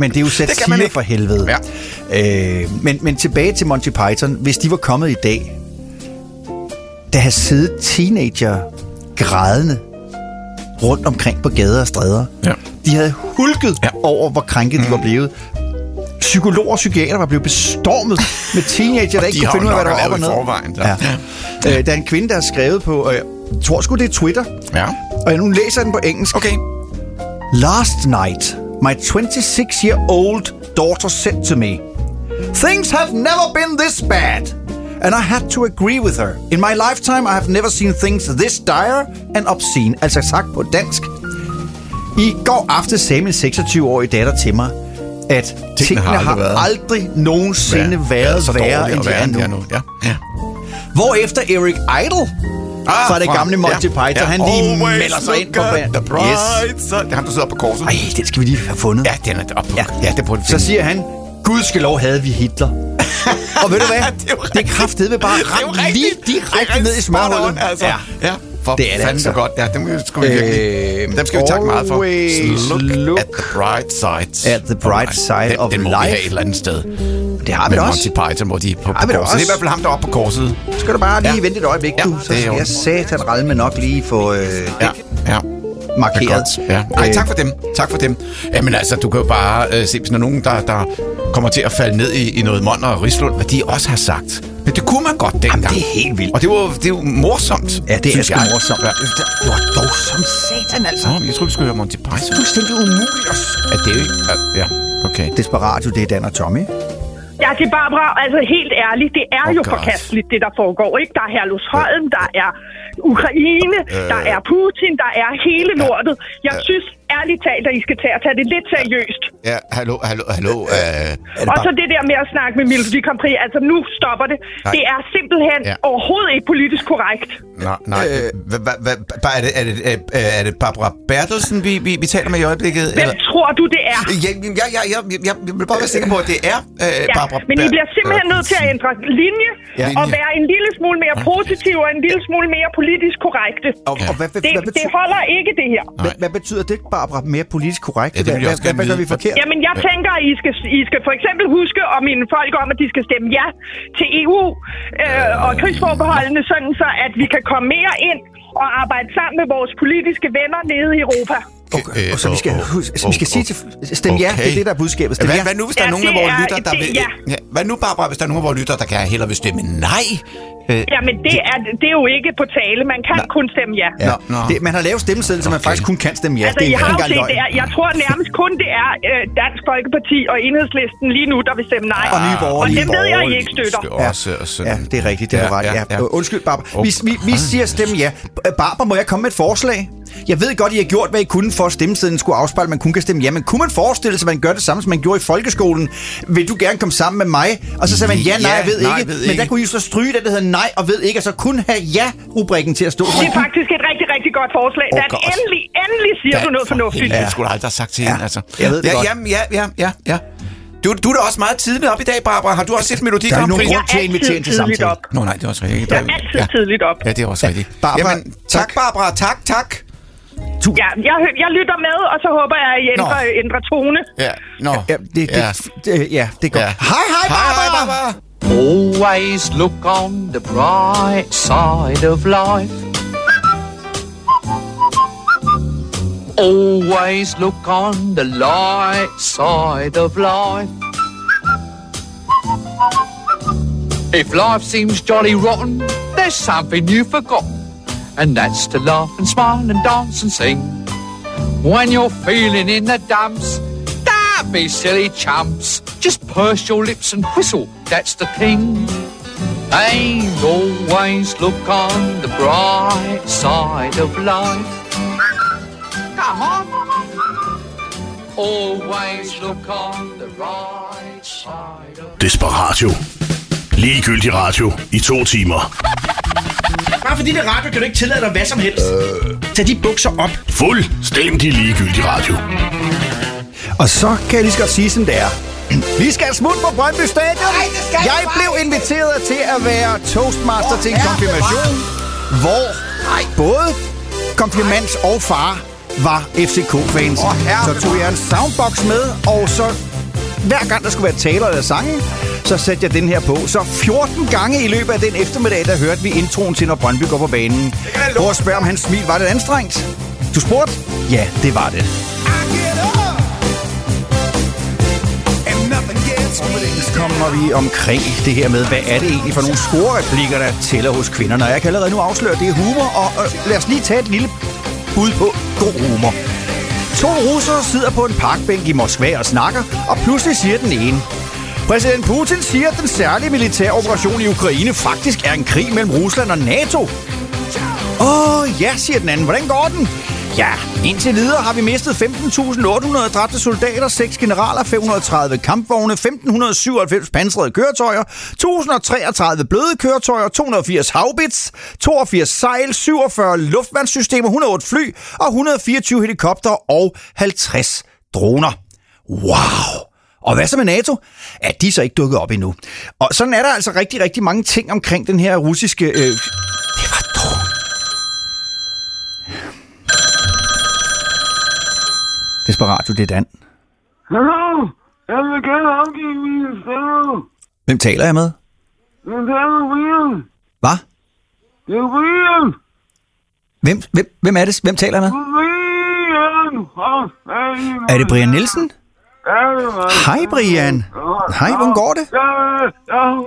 Speaker 3: Men det er jo satire for helvede. Ja. Øh, men, men tilbage til Monty Python. Hvis de var kommet i dag, der har siddet teenager grædende rundt omkring på gader og stræder.
Speaker 2: Ja.
Speaker 3: De havde hulket
Speaker 2: Ja.
Speaker 3: ja. over, hvor krænket mm. de var blevet. Psykologer og psykiater var blevet bestormet med teenager, der ikke
Speaker 2: De
Speaker 3: kunne
Speaker 2: har
Speaker 3: finde ud af, hvad der var op og ned.
Speaker 2: forvejen, så.
Speaker 3: Ja. Øh, der er en kvinde, der har skrevet på, øh, jeg tror sgu det er Twitter,
Speaker 2: Ja.
Speaker 3: og jeg nu læser den på engelsk.
Speaker 2: Okay.
Speaker 3: Last night, my 26-year-old daughter said to me, Things have never been this bad. And I had to agree with her. In my lifetime, I have never seen things this dire and obscene. Altså sagt på dansk. I går aftes sagde min 26-årige datter til mig, at tingene,
Speaker 2: har
Speaker 3: har
Speaker 2: aldrig været-
Speaker 3: aldrig nogensinde ja, været
Speaker 2: så
Speaker 3: værre, end de er nu.
Speaker 2: er nu. Ja. ja.
Speaker 3: Hvorefter Eric Idle
Speaker 2: Ah,
Speaker 3: fra det gamle Monty Python, han lige melder sig ind på banen.
Speaker 2: Side. Det er ham, der sidder på korset.
Speaker 3: Ej, den skal vi lige have fundet.
Speaker 2: Ja, den er oppe på. Ja,
Speaker 3: Ja.
Speaker 2: ja det burde vi
Speaker 3: Så siger han, Gud skal lov havde vi Hitler. og ved du hvad?
Speaker 2: Det er
Speaker 3: det er kraftedeme bare ramt lige direkte ned i smørhullet.
Speaker 2: Altså. Ja. ja. For
Speaker 3: Det er det altså.
Speaker 2: så godt. Ja, dem skal vi virkelig...
Speaker 3: Øh,
Speaker 2: dem skal vi takke meget for. Look,
Speaker 3: look
Speaker 2: at the bright side.
Speaker 3: at the bright side
Speaker 2: den,
Speaker 3: of
Speaker 2: den må vi
Speaker 3: life.
Speaker 2: have et eller andet sted.
Speaker 3: Det har vi
Speaker 2: Med
Speaker 3: da
Speaker 2: Monty
Speaker 3: også.
Speaker 2: Python, hvor de er på, på
Speaker 3: vi da
Speaker 2: korset. Det er i
Speaker 3: også.
Speaker 2: hvert fald ham, der er oppe på korset.
Speaker 3: Skal du bare lige
Speaker 2: Ja.
Speaker 3: vente et øjeblik,
Speaker 2: Ja,
Speaker 3: du? Så skal jeg satan ralme nok lige få øh,
Speaker 2: ja.
Speaker 3: Markeret.
Speaker 2: Ja. Ej, tak for dem. Tak for dem. Jamen altså, du kan jo bare øh, se, hvis der er nogen, der, der kommer til at falde ned i, i noget Monder og Rislund, hvad de også har sagt. Men det kunne man godt dengang.
Speaker 3: Jamen, det er helt vildt.
Speaker 2: Og det, var, det er jo morsomt.
Speaker 3: Ja, det er sgu morsomt.
Speaker 2: Ja.
Speaker 3: Det var dog som satan, altså.
Speaker 2: Nå, jeg tror vi skulle høre Monty Python.
Speaker 3: Fuldstændig umuligt at
Speaker 2: Er det jo ikke? Ja, okay.
Speaker 3: Desperatio, det er Dan og Tommy.
Speaker 6: Ja, det er Barbara, altså helt ærligt, det er
Speaker 2: Oh,
Speaker 6: jo
Speaker 2: God.
Speaker 6: forkasteligt, det der foregår, ikke? Der er Herlufsholm, der er Ukraine,
Speaker 2: Øh.
Speaker 6: der er Putin, der er hele lortet. Jeg synes ærligt talt, at I skal tage, tage det lidt seriøst.
Speaker 2: Ja, hallo, hallo, hallo. Øh,
Speaker 6: Og så det der med at snakke med Melodi Grand Prix, altså nu stopper det.
Speaker 2: Nej.
Speaker 6: Det er simpelthen
Speaker 2: Ja.
Speaker 6: overhovedet ikke politisk korrekt.
Speaker 2: nej, nej. Hva- er, det, er, det, er, er det Barbara Bertelsen, vi, vi, vi taler med i øjeblikket?
Speaker 6: Hvem tror du, det er?
Speaker 2: Ja, ja, ja, ja, jeg, jeg vil bare være sikker på, at det er øh,
Speaker 6: Ja,
Speaker 2: Barbara
Speaker 6: men I bliver simpelthen nødt til at ændre linje
Speaker 3: Ja.
Speaker 6: og være en lille smule mere positiv og en lille smule mere politisk korrekte.
Speaker 3: Og, og hvad,
Speaker 6: Det,
Speaker 3: hvad,
Speaker 6: det holder ikke, det her.
Speaker 3: hvad, hvad betyder det, Barbara, mere politisk korrekt?
Speaker 2: Ja, det vil jeg
Speaker 3: hvad,
Speaker 2: også
Speaker 3: hvad,
Speaker 2: gerne
Speaker 3: hvad gør vi forkert?
Speaker 6: Jamen, jeg tænker, at I skal, I skal for eksempel huske at minde folk om, at de skal stemme ja til EU øh, og krigsforbeholdene, sådan så at vi kan komme mere ind og arbejde sammen med vores politiske venner nede i Europa.
Speaker 3: Okay,
Speaker 2: Øh,
Speaker 3: og så vi skal, huske, så vi skal sige til stem ja,
Speaker 2: okay.
Speaker 3: det er det, der er budskabet. Stem
Speaker 2: Hvad,
Speaker 3: ja.
Speaker 2: hvad nu, hvis der
Speaker 6: Ja,
Speaker 2: er nogen af vores
Speaker 6: er-
Speaker 2: lytter, der
Speaker 6: det-
Speaker 2: vil...
Speaker 6: ja.
Speaker 2: Ja. Hvad nu, Barbara, hvis der er nogen af vores lytter, der kan hellere vil stemme nej? Øh,
Speaker 6: Jamen, det er, det er jo ikke på tale. Man kan kun stemme ja.
Speaker 3: Ja.
Speaker 2: Nå, nå.
Speaker 3: Det, man har lavet stemmesedlen, så man
Speaker 2: Okay.
Speaker 3: faktisk kun kan stemme ja.
Speaker 6: Altså,
Speaker 3: det er
Speaker 6: jeg har set
Speaker 3: løgn.
Speaker 6: det er, jeg tror nærmest kun det er øh, Dansk Folkeparti og Enhedslisten lige nu, der vil stemme nej.
Speaker 3: Og Nye Borgerlige.
Speaker 6: Og dem ved jeg, I ikke støtter.
Speaker 3: Ja.
Speaker 2: Også, også,
Speaker 3: Ja, det er rigtigt, det er
Speaker 2: Ja,
Speaker 3: ret.
Speaker 2: ja,
Speaker 3: Ja. Undskyld, Barbara.
Speaker 2: Oh,
Speaker 3: Vi, vi, vi siger stemme ja. Barbara, må jeg komme med et forslag? Jeg ved godt, I har gjort, hvad I kunne for at stemmesedlen skulle afspejle, at man kun kan stemme ja. Men kunne man forestille sig, at man gør det samme, som man gjorde i folkeskolen? Vil du gerne komme sammen med mig? Og så sagde man ja, nej,
Speaker 2: Ja,
Speaker 3: jeg ved
Speaker 2: nej,
Speaker 3: ikke.
Speaker 2: ved
Speaker 3: Men der kunne I så stryge det, der hedder nej og ved ikke, og så kun have ja-rubrikken til at stå.
Speaker 6: Det er faktisk et rigtig, rigtig godt forslag.
Speaker 2: Oh,
Speaker 6: Dan,
Speaker 2: godt.
Speaker 6: endelig, endelig siger du noget fornuftigt.
Speaker 2: Ja. Jeg skulle aldrig have sagt til hende, altså.
Speaker 3: jeg ved det
Speaker 2: ja,
Speaker 3: godt.
Speaker 2: Jamen, ja, ja, ja, ja. Du, du er da også meget tidligt op i dag, Barbara. Har du også set Melodi
Speaker 3: Der er
Speaker 2: Grand
Speaker 3: nogen
Speaker 2: Prix?
Speaker 3: grund til at invitere til samtale.
Speaker 6: op.
Speaker 2: Nå nej, det er også rigtigt.
Speaker 6: Jeg er altid
Speaker 2: ja.
Speaker 6: tidligt op.
Speaker 2: Ja, det er også rigtigt.
Speaker 3: Barbara,
Speaker 2: Jamen, tak,
Speaker 3: tak.
Speaker 2: Barbara. Tak, tak.
Speaker 6: Ja, jeg, jeg lytter med, og så håber jeg, at I ændrer, ændrer tone.
Speaker 2: Ja, nå.
Speaker 3: Ja, det, det,
Speaker 2: Ja.
Speaker 3: det, ja, det er godt.
Speaker 2: Ja.
Speaker 3: Hej, hej,
Speaker 2: Hej,
Speaker 3: Barbara!
Speaker 2: hej, Barbara.
Speaker 7: Always look on the bright side of life. Always look on the light side of life. If life seems jolly rotten, there's something you've forgotten, and that's to laugh and smile and dance and sing. When you're feeling in the dumps, don't be silly chumps. Just purse your lips and whistle, that's the thing. And always look on the bright side of life. Come on. Always look on the right side of
Speaker 1: Desperatio. Ligegyldig radio i to timer.
Speaker 3: Bare fordi det er radio, kan du ikke tillade dig hvad som helst. Tag de bukser op.
Speaker 1: Fuldstændig ligegyldig radio.
Speaker 3: Og så kan jeg lige så godt sige, som det er. Vi skal smutte på Brøndby Stadion. jeg blev inviteret til at være toastmaster til en konfirmation, hvor både konfirmands og far var FCK-fans. så tog jeg en soundbox med, og så hver gang der skulle være taler eller sange, så satte jeg den her på. Så 14 gange i løbet af den eftermiddag, der hørte vi introen til, når Brøndby går på banen. Prøv at spørge, om hans smil var det anstrengt. Du spurgte? Ja, det var det. Kommer vi omkring det her med, hvad er det egentlig for nogle scorereplikker, der tæller hos kvinderne. Og jeg kan allerede nu afsløre, at det er humor, og øh, lad os lige tage et lille bud på god humor. To russere sidder på en parkbænk i Moskva og snakker, og pludselig siger den ene, Præsident Putin siger, at den særlige militære operation i Ukraine faktisk er en krig mellem Rusland og NATO. Åh, oh, ja, siger den anden. Hvordan går den? Ja, indtil videre har vi mistet 15.800 dræbte soldater, 6 generaler, 530 kampvogne, 1.597 pansrede køretøjer, 1.033 bløde køretøjer, 280 havbits, 82 sejl, 47 luftvandssystemer, 108 fly og 124 helikopter og 50 droner. Wow! Og hvad så med NATO? Er de så ikke dukket op endnu? Og sådan er der altså rigtig, rigtig mange ting omkring den her russiske... Øh... Det var dog... Desperatio, det er Dan.
Speaker 8: Hallo, jeg vil gerne afgive min stemme.
Speaker 3: Hvem taler jeg med?
Speaker 8: Det er William.
Speaker 3: Hvad?
Speaker 8: Det er William.
Speaker 3: Hvem, hvem, hvem er det? Hvem taler jeg med?
Speaker 8: William.
Speaker 3: Er det Brian Nielsen? Hej, Brian. Hej, hvordan går det?
Speaker 8: Jeg, jeg har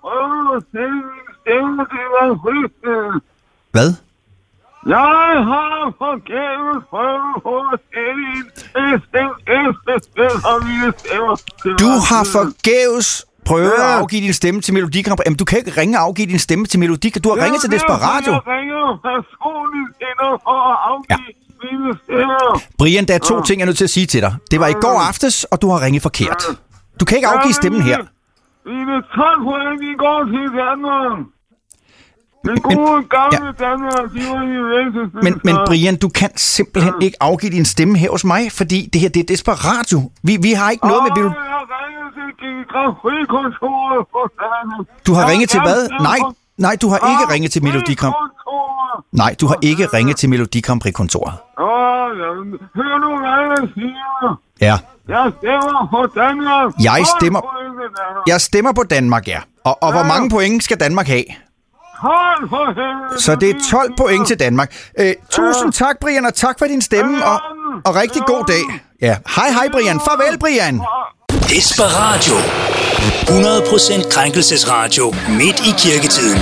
Speaker 8: prøvet at stemme mig frisk.
Speaker 3: Hvad?
Speaker 8: Jeg har forgæves prøvet på at sende en mine stemmer
Speaker 3: Du har forgæves prøvet at
Speaker 8: Ja.
Speaker 3: afgive din stemme til Melodi Grand Prix. Jamen, du kan ikke ringe og afgive din stemme til Melodi Du har ringet til Desperatio.
Speaker 8: Jeg ringer personligt for at afgive mine stemmer.
Speaker 3: Brian, der er to ting, jeg er nødt til at sige til dig. Det var i går aftes, og du har ringet forkert. Du kan ikke afgive stemmen her.
Speaker 8: Mine 12 point, de går til Danmark. Den gode gamle Danmark, de var i væsentligste.
Speaker 3: Men, men Brian, du kan simpelthen ikke afgive din stemme her hos mig, fordi det her, det er Desperatio. Vi, vi har ikke noget med
Speaker 8: Prix-kontoret på Danmark.
Speaker 3: Du har ringet til hvad? Nej, nej, du har ikke ringet til Melodi Grand...
Speaker 8: Prix-kontoret.
Speaker 3: Nej, du har ikke ringet til Melodi Grand Prix-kontoret.
Speaker 8: Hør nu, hvad jeg siger.
Speaker 3: Ja.
Speaker 8: Jeg stemmer på Danmark.
Speaker 3: Jeg stemmer-
Speaker 8: Danmark.
Speaker 3: Jeg stemmer på Danmark, ja. Og, og hvor mange point skal Danmark have?
Speaker 8: Hold for helvede.
Speaker 3: Så det er 12 point til Danmark. Øh, tusind tak, Brian, og tak for din stemme, og, og rigtig god dag. Ja, hej hej, Brian. Farvel, Brian.
Speaker 9: Desperatio. 100% krænkelsesradio midt i kirketiden.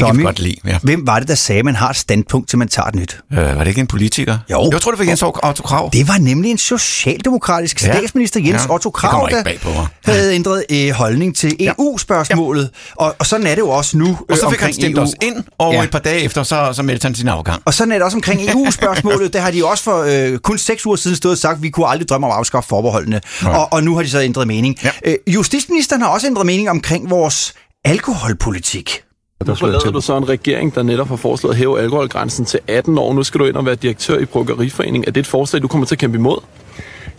Speaker 2: Det kan
Speaker 3: Tommy,
Speaker 2: vi godt lide. Ja.
Speaker 3: Hvem var det, der sagde, at man har et standpunkt, til man tager et nyt?
Speaker 2: Øh, var det ikke en politiker?
Speaker 3: Jo.
Speaker 2: Jeg tror, det var Jens Otto Krav.
Speaker 3: Det var nemlig en socialdemokratisk
Speaker 2: Ja.
Speaker 3: statsminister, Jens
Speaker 2: Ja,
Speaker 3: Otto Krav, der havde ændret øh, holdning til EU-spørgsmålet. Og, og sådan er det jo også nu
Speaker 2: Og så
Speaker 3: øh,
Speaker 2: fik han stemt
Speaker 3: EU.
Speaker 2: os ind, og
Speaker 3: Ja.
Speaker 2: et par dage efter, så, så meldte han sin afgang.
Speaker 3: Og sådan er det også omkring EU-spørgsmålet. Der har de også for øh, kun seks uger siden stået og sagt, at vi kunne aldrig drømme om at afskaffe forbeholdene. Og, og nu har de så ændret mening.
Speaker 2: Ja.
Speaker 3: Øh, justitsministeren har også ændret mening omkring vores alkoholpolitik.
Speaker 10: Nu forlader du så en regering, der netop har foreslået at hæve alkoholgrænsen til 18 år. Nu skal du ind og være direktør i Bryggeriforeningen. Er det et forslag, du kommer til at kæmpe imod?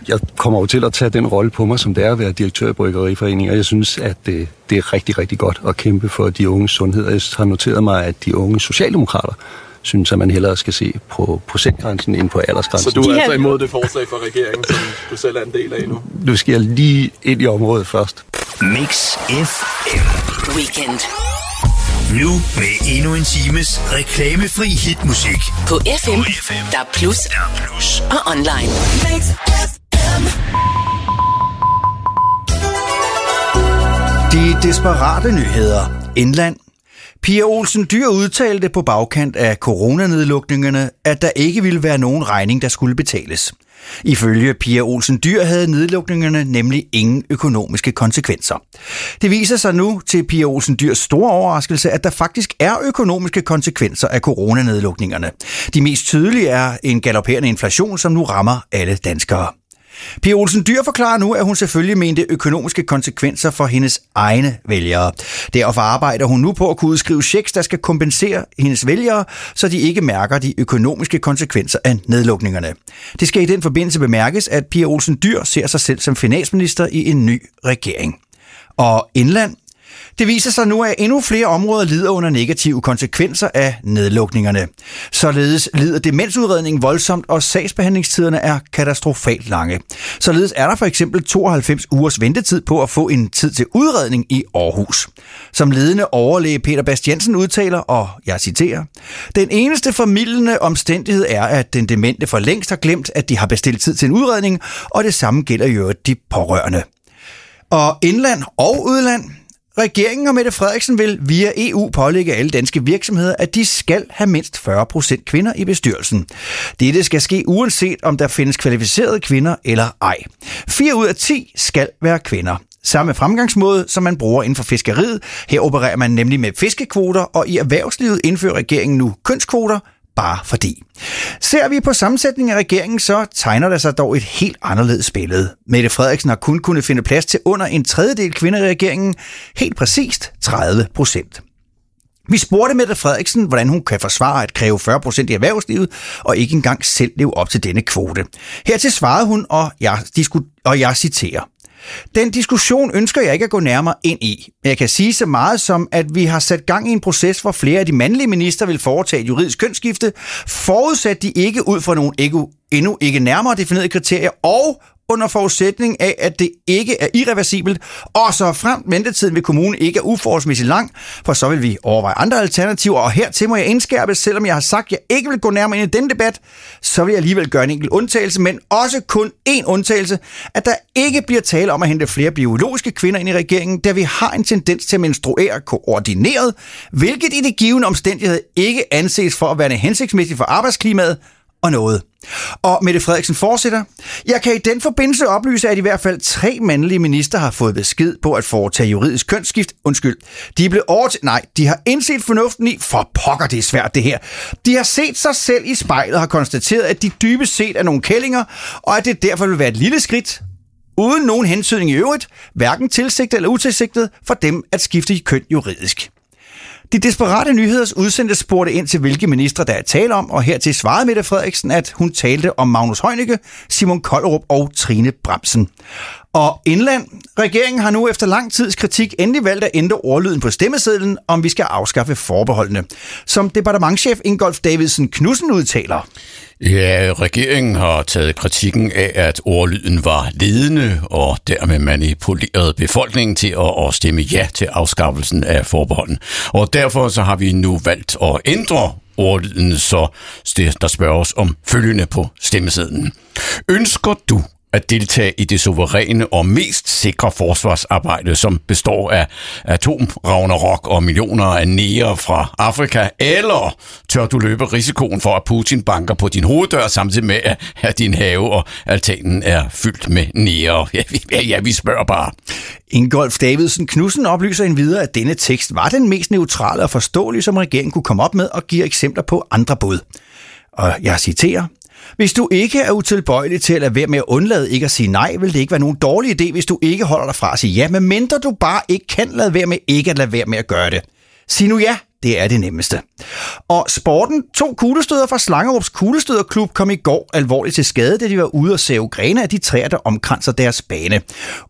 Speaker 11: jeg kommer jo til at tage den rolle på mig, som det er at være direktør i Bryggeriforeningen, og jeg synes, at det, det er rigtig, rigtig godt at kæmpe for de unges sundhed. Jeg har noteret mig, at de unge socialdemokrater synes, at man hellere skal se på procentgrænsen end på aldersgrænsen.
Speaker 10: Så du er altså imod det forslag fra regeringen, som du selv er en del af nu?
Speaker 11: Nu skal jeg lige ind i området først.
Speaker 9: Mix FM.
Speaker 12: Weekend.
Speaker 9: Nu med endnu en times reklamefri hitmusik.
Speaker 12: På FM, der er plus
Speaker 9: plus.
Speaker 12: og online.
Speaker 3: De desperate nyheder. Indland. Pia Olsen Dyr udtalte på bagkant af coronanedlukningerne, at der ikke ville være nogen regning, der skulle betales. Ifølge Pia Olsen Dyr havde nedlukningerne nemlig ingen økonomiske konsekvenser. Det viser sig nu til Pia Olsen Dyrs store overraskelse, at der faktisk er økonomiske konsekvenser af coronanedlukningerne. De mest tydelige er en galopperende inflation, som nu rammer alle danskere. Pia Olsen Dyr forklarer nu, at hun selvfølgelig mente økonomiske konsekvenser for hendes egne vælgere. Derfor arbejder hun nu på at kunne udskrive checks, der skal kompensere hendes vælgere, så de ikke mærker de økonomiske konsekvenser af nedlukningerne. Det skal i den forbindelse bemærkes, at Pia Olsen Dyr ser sig selv som finansminister i en ny regering. Og indland, det viser sig nu, at endnu flere områder lider under negative konsekvenser af nedlukningerne. Således lider demensudredningen voldsomt, og sagsbehandlingstiderne er katastrofalt lange. Således er der for eksempel 92 ugers ventetid på at få en tid til udredning i Aarhus. Som ledende overlæge Peter Bastiansen udtaler, og jeg citerer, Den eneste formidlende omstændighed er, at den demente for længst har glemt, at de har bestilt tid til en udredning, og det samme gælder jo de pårørende. Og indland og udland, Regeringen og Mette Frederiksen vil via EU pålægge alle danske virksomheder, at de skal have mindst 40% kvinder i bestyrelsen. Dette skal ske uanset om der findes kvalificerede kvinder eller ej. 4 ud af 10 skal være kvinder. Samme fremgangsmåde, som man bruger inden for fiskeriet. Her opererer man nemlig med fiskekvoter, og i erhvervslivet indfører regeringen nu kønskvoter, bare fordi. Ser vi på sammensætningen af regeringen, så tegner der sig dog et helt anderledes billede. Mette Frederiksen har kun kunnet finde plads til under en tredjedel kvinder i regeringen, helt præcist 30 procent. Vi spurgte Mette Frederiksen, hvordan hun kan forsvare at kræve 40% i erhvervslivet, og ikke engang selv leve op til denne kvote. Hertil svarede hun, og jeg, disku- og jeg citerer. Den diskussion ønsker jeg ikke at gå nærmere ind i. Men jeg kan sige så meget som, at vi har sat gang i en proces, hvor flere af de mandlige minister vil foretage et juridisk kønsskifte, forudsat de ikke ud fra nogle ikke, endnu ikke nærmere definerede kriterier, og under forudsætning af, at det ikke er irreversibelt, og så frem ventetiden ved kommunen ikke er uforholdsmæssigt lang, for så vil vi overveje andre alternativer, og hertil må jeg indskærpe, selvom jeg har sagt, at jeg ikke vil gå nærmere ind i den debat, så vil jeg alligevel gøre en enkelt undtagelse, men også kun én undtagelse, at der ikke bliver tale om at hente flere biologiske kvinder ind i regeringen, da vi har en tendens til at menstruere koordineret, hvilket i det givende omstændighed ikke anses for at være hensigtsmæssigt for arbejdsklimaet, og noget. Og Mette Frederiksen fortsætter. Jeg kan i den forbindelse oplyse, at i hvert fald tre mandlige minister har fået besked på at foretage juridisk kønsskift. Undskyld. De blev over til... Nej, de har indset fornuften i... For pokker, det er svært det her. De har set sig selv i spejlet og har konstateret, at de dybest set er nogle kællinger, og at det derfor vil være et lille skridt, uden nogen hensyn i øvrigt, hverken tilsigtet eller utilsigtet, for dem at skifte køn juridisk. De desperate nyheders udsendte spurgte ind til, hvilke ministre der er tale om, og hertil svarede Mette Frederiksen, at hun talte om Magnus Heunicke, Simon Koldrup og Trine Bremsen. Og indland. Regeringen har nu efter lang tids kritik endelig valgt at ændre ordlyden på stemmesedlen, om vi skal afskaffe forbeholdene. Som departementchef Ingolf Davidsen Knudsen udtaler.
Speaker 13: Ja, regeringen har taget kritikken af, at ordlyden var ledende og dermed manipulerede befolkningen til at, at stemme ja til afskaffelsen af forbeholden. Og derfor så har vi nu valgt at ændre ordlyden, så der spørges om følgende på stemmesedlen. Ønsker du at deltage i det suveræne og mest sikre forsvarsarbejde, som består af atomravnerok og millioner af næger fra Afrika, eller tør du løbe risikoen for, at Putin banker på din hoveddør, samtidig med, at din have og altanen er fyldt med næger? Ja, ja, ja, vi spørger bare.
Speaker 3: Ingolf Davidsen Knudsen oplyser endvidere, at denne tekst var den mest neutrale og forståelige, som regeringen kunne komme op med, og giver eksempler på andre bud. Og jeg citerer, hvis du ikke er utilbøjelig til at lade være med at undlade ikke at sige nej, vil det ikke være nogen dårlig idé, hvis du ikke holder dig fra at sige ja, medmindre du bare ikke kan lade være med ikke at lade være med at gøre det. Sig nu ja, det er det nemmeste. Og sporten, to kuglestøder fra Slangerups Kuglestøderklub kom i går alvorligt til skade, da de var ude og save grene af de træer, der omkranser deres bane.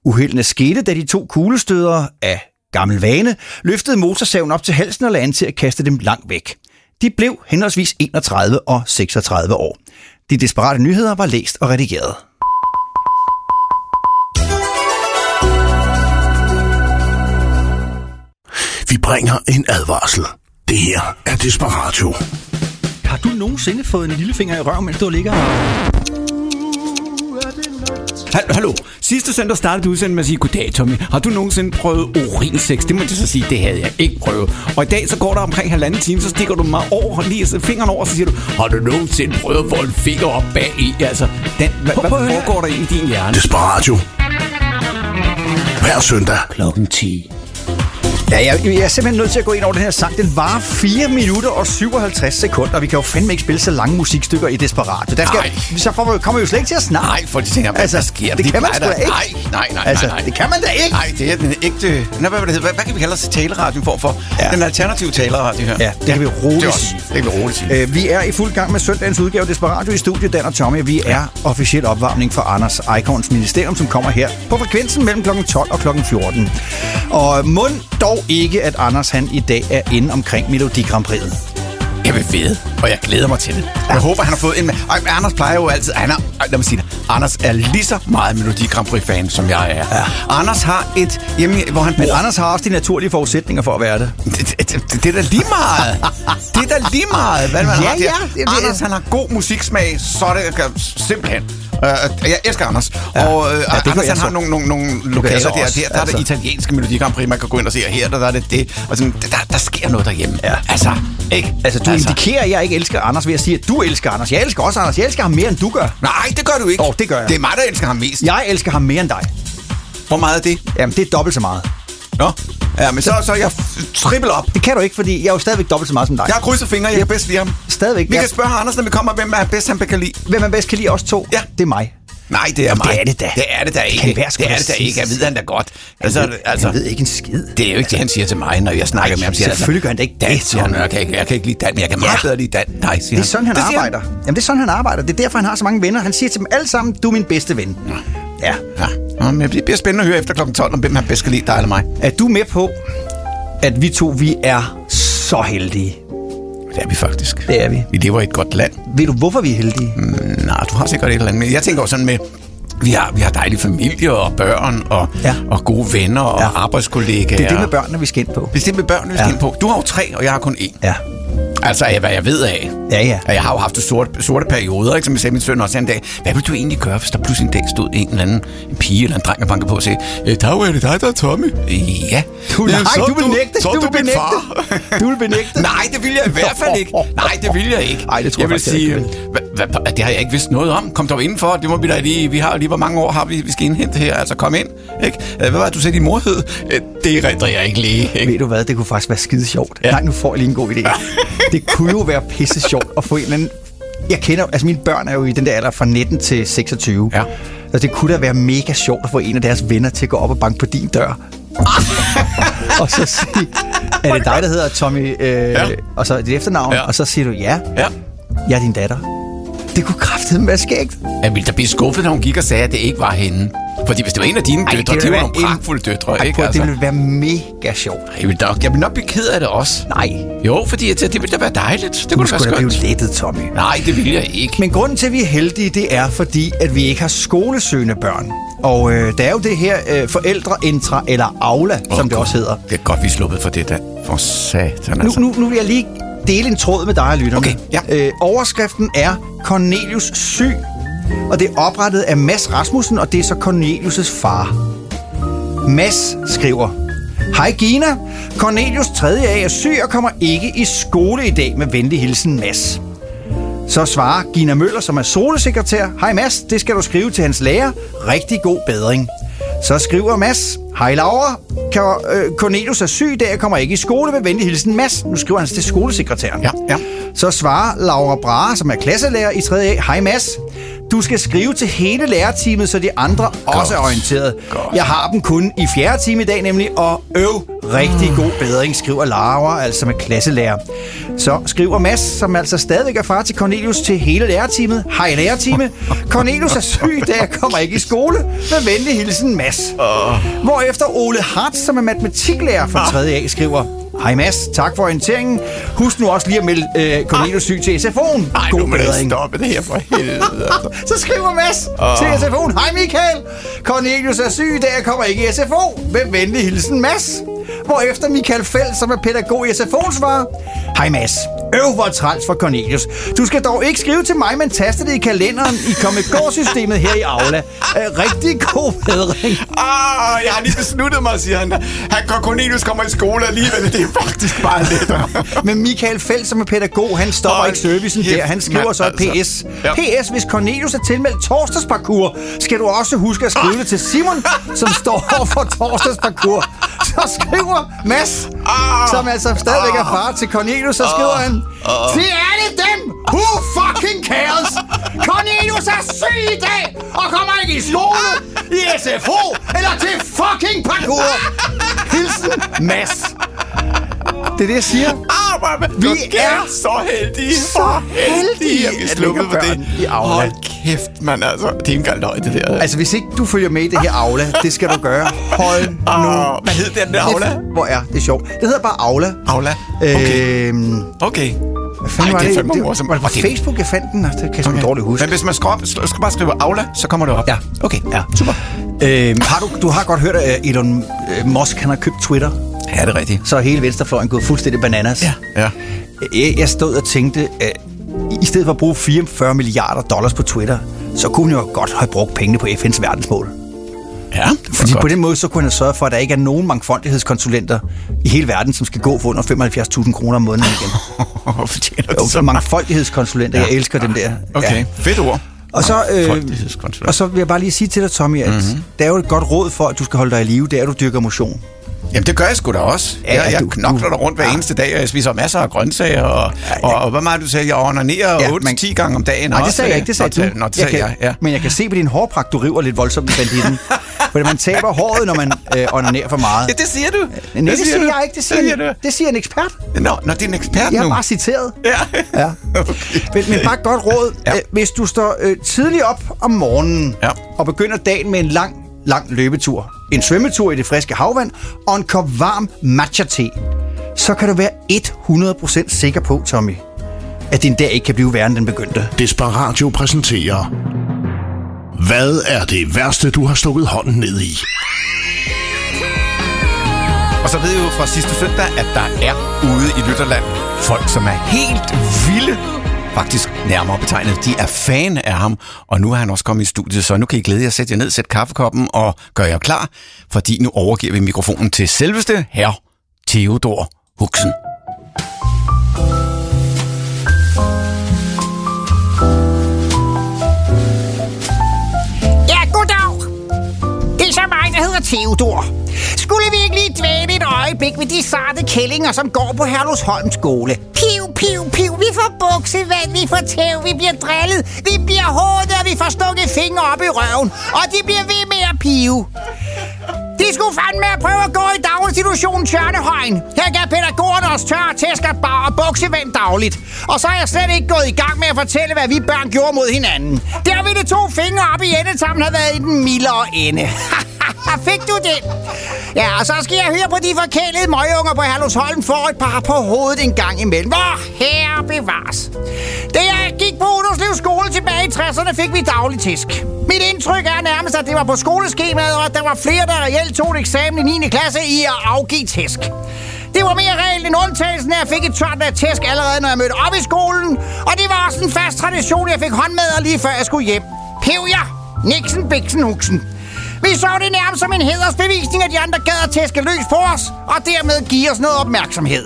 Speaker 3: Uheldene skete, da de to kuglestøder af gammel vane løftede motorsaven op til halsen og lagde til at kaste dem langt væk. De blev henholdsvis 31 og 36 år. De desperate nyheder var læst og redigeret.
Speaker 1: Vi bringer en advarsel. Det her er Desperatio.
Speaker 3: Har du nogensinde fået en lillefinger i røven, mens du ligger og...
Speaker 2: Hal- Hallo, sidste søndag startede du udsendelsen med at sige, goddag Tommy, har du nogensinde prøvet urinsex? Det må jeg så sige, det havde jeg ikke prøvet. Og i dag så går der omkring halvanden time, så stikker du mig over, lige så fingeren over, så siger du, har du nogensinde prøvet at få en finger op bag i? Altså, den, hvad, hvad foregår der i din hjerne?
Speaker 1: Desperatio. Hver søndag.
Speaker 3: Klokken 10. Ja, jeg, jeg er simpelthen nødt til at gå ind over den her sang. Den varer 4 minutter og 57 sekunder, og vi kan jo fandme ikke spille så lange musikstykker i Desperat. Der skal,
Speaker 2: Nej.
Speaker 3: så får vi, kommer vi jo slet ikke til at snakke.
Speaker 2: Nej, for de tænker, hvad,
Speaker 3: Altså,
Speaker 2: hvad sker der?
Speaker 3: det
Speaker 2: De
Speaker 3: kan man sgu da ikke.
Speaker 2: Nej, nej, nej,
Speaker 3: Altså,
Speaker 2: nej, nej.
Speaker 3: det kan man da ikke.
Speaker 2: Nej, det er den ægte... Nå, hvad, hvad, hvad, hvad kan vi kalde os taleradio for? for? Ja. Den alternative taleradio her.
Speaker 3: Ja, det kan vi roligt
Speaker 2: det er
Speaker 3: sige.
Speaker 2: Det kan vi roligt sige.
Speaker 3: Øh, vi er i fuld gang med søndagens udgave af Desperatio i studiet, Dan og Tommy. Vi er officiel opvarmning for Anders Eikons Ministerium, som kommer her på frekvensen mellem kl. 12 og kl. 14. Og mund dog ikke, at Anders han i dag er inde omkring Melodi Grand Prix.
Speaker 2: Jeg vil vide, og jeg glæder mig til det. Jeg håber, han har fået en... Og Anders plejer jo altid... Han er, lad mig sige det. Anders er lige så meget Melodi Grand Prix-fan, som jeg er. Ja. Anders har et hjemme, hvor han
Speaker 3: Men
Speaker 2: bor...
Speaker 3: Anders har også de naturlige forudsætninger for at være det.
Speaker 2: Det, det, det, det er da lige meget. Det er da lige meget, hvad man
Speaker 3: Ja,
Speaker 2: har
Speaker 3: ja, det er.
Speaker 2: Anders, han har god musiksmag, så er det simpelthen. Uh, jeg elsker Anders.
Speaker 3: Ja.
Speaker 2: Og uh,
Speaker 3: Ja, det
Speaker 2: Anders, han har nogle, nogle, nogle lokaler der. Der, der er
Speaker 3: altså.
Speaker 2: det italienske Melodi Grand Prix, man kan gå ind og se, og her der, der er det det. Og sådan, der, der sker noget derhjemme.
Speaker 3: Ja.
Speaker 2: Altså, ikke?
Speaker 3: Altså, du altså. indikerer, at jeg ikke elsker Anders ved at sige, at du elsker Anders. Jeg elsker også Anders. Jeg elsker ham mere, end du gør.
Speaker 2: Nej, det gør du ikke.
Speaker 3: Åh, det gør jeg.
Speaker 2: Det er mig, der elsker ham mest.
Speaker 3: Jeg elsker ham mere end dig.
Speaker 2: Hvor meget er det?
Speaker 3: Jamen, det er dobbelt så meget.
Speaker 2: Nå. Ja, men så, så jeg trippel op.
Speaker 3: Det kan du ikke, fordi jeg er jo stadigvæk dobbelt så meget som dig.
Speaker 2: Jeg har krydset fingre, jeg kan bedst lide ham.
Speaker 3: Stadigvæk.
Speaker 2: Vi
Speaker 3: Jeg-
Speaker 2: kan spørge Anders, når vi kommer, hvem er bedst, han kan lide.
Speaker 3: Hvem er bedst kan lide os to?
Speaker 2: Ja.
Speaker 3: Det er mig.
Speaker 2: Nej, det er
Speaker 3: Jamen,
Speaker 2: mig.
Speaker 3: det er det da.
Speaker 2: Det er det da ikke.
Speaker 3: kan være
Speaker 2: det er det da ikke. Jeg ved han da godt. Altså,
Speaker 3: Jeg ved,
Speaker 2: altså,
Speaker 3: jeg ved ikke en skid.
Speaker 2: det er jo ikke det, han siger til mig, når jeg snakker med ham. Siger,
Speaker 3: selvfølgelig gør han da ikke det,
Speaker 2: Dan, siger han, jeg kan, ikke, jeg kan ikke lide Dan, men jeg kan meget
Speaker 3: Ja.
Speaker 2: bedre lide Dan. Nej, siger
Speaker 3: Det er sådan, han
Speaker 2: det
Speaker 3: arbejder. Jamen, det er sådan, han arbejder. Det er derfor, han har så mange venner. Han siger til dem alle sammen, du er min bedste ven. Ja.
Speaker 2: Ja. Nå, men det bliver spændende at høre efter kl. 12, om hvem han bedst kan lide, dig eller mig.
Speaker 3: Er du med på, at vi to, vi er så heldige?
Speaker 2: Det er vi faktisk.
Speaker 3: Det er vi.
Speaker 2: Vi lever i et godt land.
Speaker 3: Ved du, hvorfor vi er heldige?
Speaker 2: Nej, du har sikkert et eller andet. Men jeg tænker også sådan med, vi har, vi har dejlige familier og børn og,
Speaker 3: Ja.
Speaker 2: ja. og gode venner og
Speaker 3: Ja.
Speaker 2: ja. arbejdskollegaer.
Speaker 3: Det er det med børnene, vi skal ind på.
Speaker 2: Det er det med børnene, vi skal
Speaker 3: Ja.
Speaker 2: ind på. Du har jo tre, og jeg har kun én.
Speaker 3: Ja.
Speaker 2: Altså, hvad jeg ved af.
Speaker 3: Ja, ja.
Speaker 2: Og Jeg har jo haft sorte, sorte perioder, ikke? som jeg sagde min søn også en dag. Hvad vil du egentlig gøre, hvis der pludselig en dag stod en eller anden en pige eller en dreng og bankede på og sagde, "Øh, Dag, er det dig, der er Tommy? Ja.
Speaker 3: Du, nej,
Speaker 2: så
Speaker 3: du vil nægte.
Speaker 2: Så
Speaker 3: du
Speaker 2: du
Speaker 3: vil
Speaker 2: far.
Speaker 3: Du vil benægte.
Speaker 2: Nej, det vil jeg i hvert fald ikke. Nej, det vil jeg ikke.
Speaker 3: Ej, det tror
Speaker 2: jeg
Speaker 3: jeg
Speaker 2: vil sige, det har jeg ikke vidst noget om. Kom dog indenfor. Det må vi da lige... Vi har lige, hvor mange år har vi, vi skal indhente her. Altså, kom ind. Ikke? Øh, Hvad var det, du sagde, din mor hed? Øh, Det redder jeg ikke lige. Ikke?
Speaker 3: Ved du hvad, det kunne faktisk være skide sjovt. Ja. Nej, nu får jeg lige en god idé. Det kunne jo være pisse sjovt at få en eller anden... Jeg kender, altså mine børn er jo i den der alder fra 19 til 26.
Speaker 2: Ja.
Speaker 3: Så det kunne da være mega sjovt at få en af deres venner til at gå op og banke på din dør. og så sige, er det dig, der hedder Tommy, øh, ja. og så dit efternavn,
Speaker 2: Ja.
Speaker 3: og så siger du, ja,
Speaker 2: Ja.
Speaker 3: jeg er din datter. Det kunne kraftedeme være skægt.
Speaker 2: Jeg ville da blive skuffet, når hun gik og sagde, at det ikke var hende. Fordi hvis det var en af dine
Speaker 3: Ej,
Speaker 2: døtre,
Speaker 3: det
Speaker 2: det, var nogle
Speaker 3: en-
Speaker 2: pragtfulde døtre,
Speaker 3: Ej,
Speaker 2: ikke?
Speaker 3: prøv,
Speaker 2: Altså,
Speaker 3: det ville være mega sjovt.
Speaker 2: jeg, ville nok, jeg ville nok blive ked af det også.
Speaker 3: Nej,
Speaker 2: Jo, fordi jeg tænkte, det ville da være dejligt. Det
Speaker 3: du
Speaker 2: kunne da være
Speaker 3: blive
Speaker 2: skønt.
Speaker 3: lettet, Tommy.
Speaker 2: Nej, det ville jeg ikke.
Speaker 3: Men grunden til, at vi er heldige, det er fordi, at vi ikke har skolesøgende børn. Og øh, der er jo det her øh, forældreintra eller Aula, oh, som det også hedder.
Speaker 2: Det er godt, vi er sluppet for det der. For satan,
Speaker 3: Nu,
Speaker 2: altså.
Speaker 3: nu, nu vil jeg lige dele en tråd med dig lytterne.
Speaker 2: Okay, ja.
Speaker 3: øh, overskriften er Cornelius syg, og det er oprettet af Mads Rasmussen, og det er så Cornelius' far. Mads skriver, Hej Gina, Cornelius 3. A er syg og kommer ikke i skole i dag med venlig hilsen Mads. Så svarer Gina Møller, som er skolesekretær. Hej Mads, det skal du skrive til hans lærer. Rigtig god bedring. Så skriver Mads. Hej Laura, øh, Cornelius er syg dag og kommer ikke i skole med venlig hilsen Mads. Nu skriver han til skolesekretæren.
Speaker 2: Ja, ja.
Speaker 3: Så svarer Laura Brahe, som er klasselærer i 3. A. Hej Mads, du skal skrive til hele lærerteamet, så de andre Godt. også er orienteret.
Speaker 2: Godt.
Speaker 3: Jeg har dem kun i fjerde time i dag nemlig, og øv, rigtig god bedring, skriver Laura, altså med klasselærer. Så skriver Mads, som altså stadigvæk er far til Cornelius, til hele lærerteamet. Hej lærertime. Cornelius er syg i dag og kommer ikke i skole. Med venlig hilsen, Mads. Hvorefter Ole Hart, som er matematiklærer fra 3. A, skriver... Hej Mads, tak for orienteringen. Husk nu også lige at melde øh, Cornelius syg til SFO'en.
Speaker 2: Ej, nu må det stoppe det her for helvede. altså.
Speaker 3: Så skriver Mads oh. til SFO'en. Hej Michael. Cornelius er syg dag og kommer ikke i SFO. Med venlig hilsen Mads. Hvorefter Michael Feld, som er pædagog i SFO'en, svarer. Hej Mads. Øv, hvor træls for Cornelius. Du skal dog ikke skrive til mig, men taste det i kalenderen i Comic-Go-systemet her i Aula. Øh, rigtig god bedring.
Speaker 2: Ah, jeg har lige besluttet mig, siger han. Han går Cornelius kommer i skole alligevel. Det er faktisk bare lettere.
Speaker 3: Men Michael Felt, som er pædagog, han stopper
Speaker 2: Hold
Speaker 3: ikke servicen
Speaker 2: kæft,
Speaker 3: der. Han skriver så et
Speaker 2: altså.
Speaker 3: PS.
Speaker 2: Ja.
Speaker 3: PS, hvis Cornelius er tilmeldt torsdagsparkour, skal du også huske at skrive det til Simon, som står over for torsdagsparkour. Så skriver Mads, som altså stadigvæk er far til Cornelius, så skriver han, Uh-oh. Til alle dem! Who fucking cares? Cornelius er syg i dag, og kommer ikke i skole, i SFO, eller til fucking parkour. Hilsen, Mads. Det er det, jeg siger. Vi er
Speaker 2: så heldige.
Speaker 3: så heldige,
Speaker 2: at vi sluppet for det.
Speaker 3: i Aula.
Speaker 2: Hold kæft, man. Altså, det er ikke engang det der.
Speaker 3: Altså, hvis ikke du følger med i det her Aula, det skal du gøre. Hold nu.
Speaker 2: Hvad hed den der Aula?
Speaker 3: Hvor er det sjovt. Det hedder bare Aula.
Speaker 2: Aula. Okay.
Speaker 3: Øhm,
Speaker 2: Okay.
Speaker 3: hvad fanden
Speaker 2: Ej,
Speaker 3: var
Speaker 2: det er fandme
Speaker 3: det,
Speaker 2: morsomt.
Speaker 3: var det på. Facebook, jeg fandt den? og Det kan jeg okay. dårligt huske.
Speaker 2: Men hvis man skal, op, skal bare skrive Aula, så kommer det op.
Speaker 3: Ja.
Speaker 2: Okay.
Speaker 3: Ja, super. Øhm, har du, du har godt hørt, at Elon øh, Musk han har købt Twitter.
Speaker 2: Ja, det er rigtigt.
Speaker 3: Så er hele venstrefløjen gået fuldstændig bananas.
Speaker 2: Ja. Ja.
Speaker 3: Jeg, jeg stod og tænkte, at i stedet for at bruge 44 milliarder dollars på Twitter, så kunne han jo godt have brugt pengene på FN's verdensmål.
Speaker 2: Ja,
Speaker 3: Fordi på den måde, så kunne han sørge for, at der ikke er nogen mangfoldighedskonsulenter i hele verden, som skal gå for under 75.000 kroner om måneden igen.
Speaker 2: Fortjener
Speaker 3: Jo,
Speaker 2: det så
Speaker 3: mangfoldighedskonsulenter, ja. jeg elsker dem der.
Speaker 2: Okay, ja. fedt ord.
Speaker 3: Og så, øh, og så vil jeg bare lige sige til dig, Tommy, at
Speaker 2: Mhm.
Speaker 3: mm-hmm. der er jo et godt råd for, at du skal holde dig i live, det er, at du dyrker motion.
Speaker 2: Jamen, det gør jeg sgu da også.
Speaker 3: Ja,
Speaker 2: jeg, jeg
Speaker 3: du-
Speaker 2: knokler der rundt hver
Speaker 3: ja.
Speaker 2: eneste dag, og jeg spiser masser af grøntsager, og, ja, ja. og, og hvad meget du sagde, jeg onanerer
Speaker 3: Ja,
Speaker 2: ja, 8-10
Speaker 3: men-
Speaker 2: gange om dagen.
Speaker 3: Nej, det
Speaker 2: også.
Speaker 3: sagde jeg ikke, det sagde du.
Speaker 2: Nå, det sagde jeg,
Speaker 3: kan,
Speaker 2: ja.
Speaker 3: Men jeg kan se på din hårpragt, du river lidt voldsomt i banditten. Fordi man taber håret, når man øh, onanerer for meget.
Speaker 2: Ja, det siger du.
Speaker 3: Nej, det, siger
Speaker 2: du.
Speaker 3: jeg ikke. Det siger,
Speaker 2: det
Speaker 3: en,
Speaker 2: siger du.
Speaker 3: det siger en ekspert.
Speaker 2: Nå, nå, det er en ekspert
Speaker 3: Jeg har
Speaker 2: nu.
Speaker 3: bare citeret.
Speaker 2: Ja.
Speaker 3: Ja. Men, men bare godt råd. Ja. Hvis du står øh, tidligt op om morgenen
Speaker 2: Ja.
Speaker 3: og begynder dagen med en lang, lang løbetur, en svømmetur i det friske havvand og en kop varm matcha-te, så kan du være 100% sikker på, Tommy, at din dag ikke kan blive værre, end den begyndte.
Speaker 1: Desperatio præsenterer... Hvad er det værste, du har stukket hånden ned i?
Speaker 2: Og så ved jeg jo fra sidste søndag, at der er ude i Lytterland folk, som er helt vilde. Faktisk nærmere betegnet. De er fan af ham, og nu er han også kommet i studiet, så nu kan I glæde jer, sætte jer ned, sætte kaffekoppen og gøre jer klar, fordi nu overgiver vi mikrofonen til selveste herr Theodor Huxen.
Speaker 14: Ja, goddag. Det er så mig, der hedder Theodor øjeblik ved de sarte kællinger, som går på Herlufsholm skole? Piv, piv, piv. Vi får buksevand, vi får tæv, vi bliver drillet, vi bliver hårdt, og vi får stukket fingre op i røven. Og de bliver ved med at pive. De skulle fandme at prøve at gå i daginstitutionen Tjørnehøjen. Her gav pædagogerne os tør tæsk og bar og buksevand dagligt. Og så er jeg slet ikke gået i gang med at fortælle, hvad vi børn gjorde mod hinanden. Der ville to fingre op i endetammen have været i den mildere ende. Fik du det? Ja, og så skal jeg høre på de forkælede møgunger på Herlufsholm for et par på hovedet en gang imellem. Hvor herre bevares. Da jeg gik på Uderslev skole tilbage i 60'erne, fik vi daglig tisk. Mit indtryk er nærmest, at det var på skoleskemaet, og at der var flere, der reelt tog et eksamen i 9. klasse i at afgive tæsk. Det var mere regel end undtagelsen, at jeg fik et tørt af tæsk allerede, når jeg mødte op i skolen. Og det var også en fast tradition, jeg fik håndmad lige før jeg skulle hjem. Pev jer! Nixon, Bixen, Huxen. Vi så det nærmest som en hedersbevisning, at de andre gad at tæske løs på os, og dermed give os noget opmærksomhed.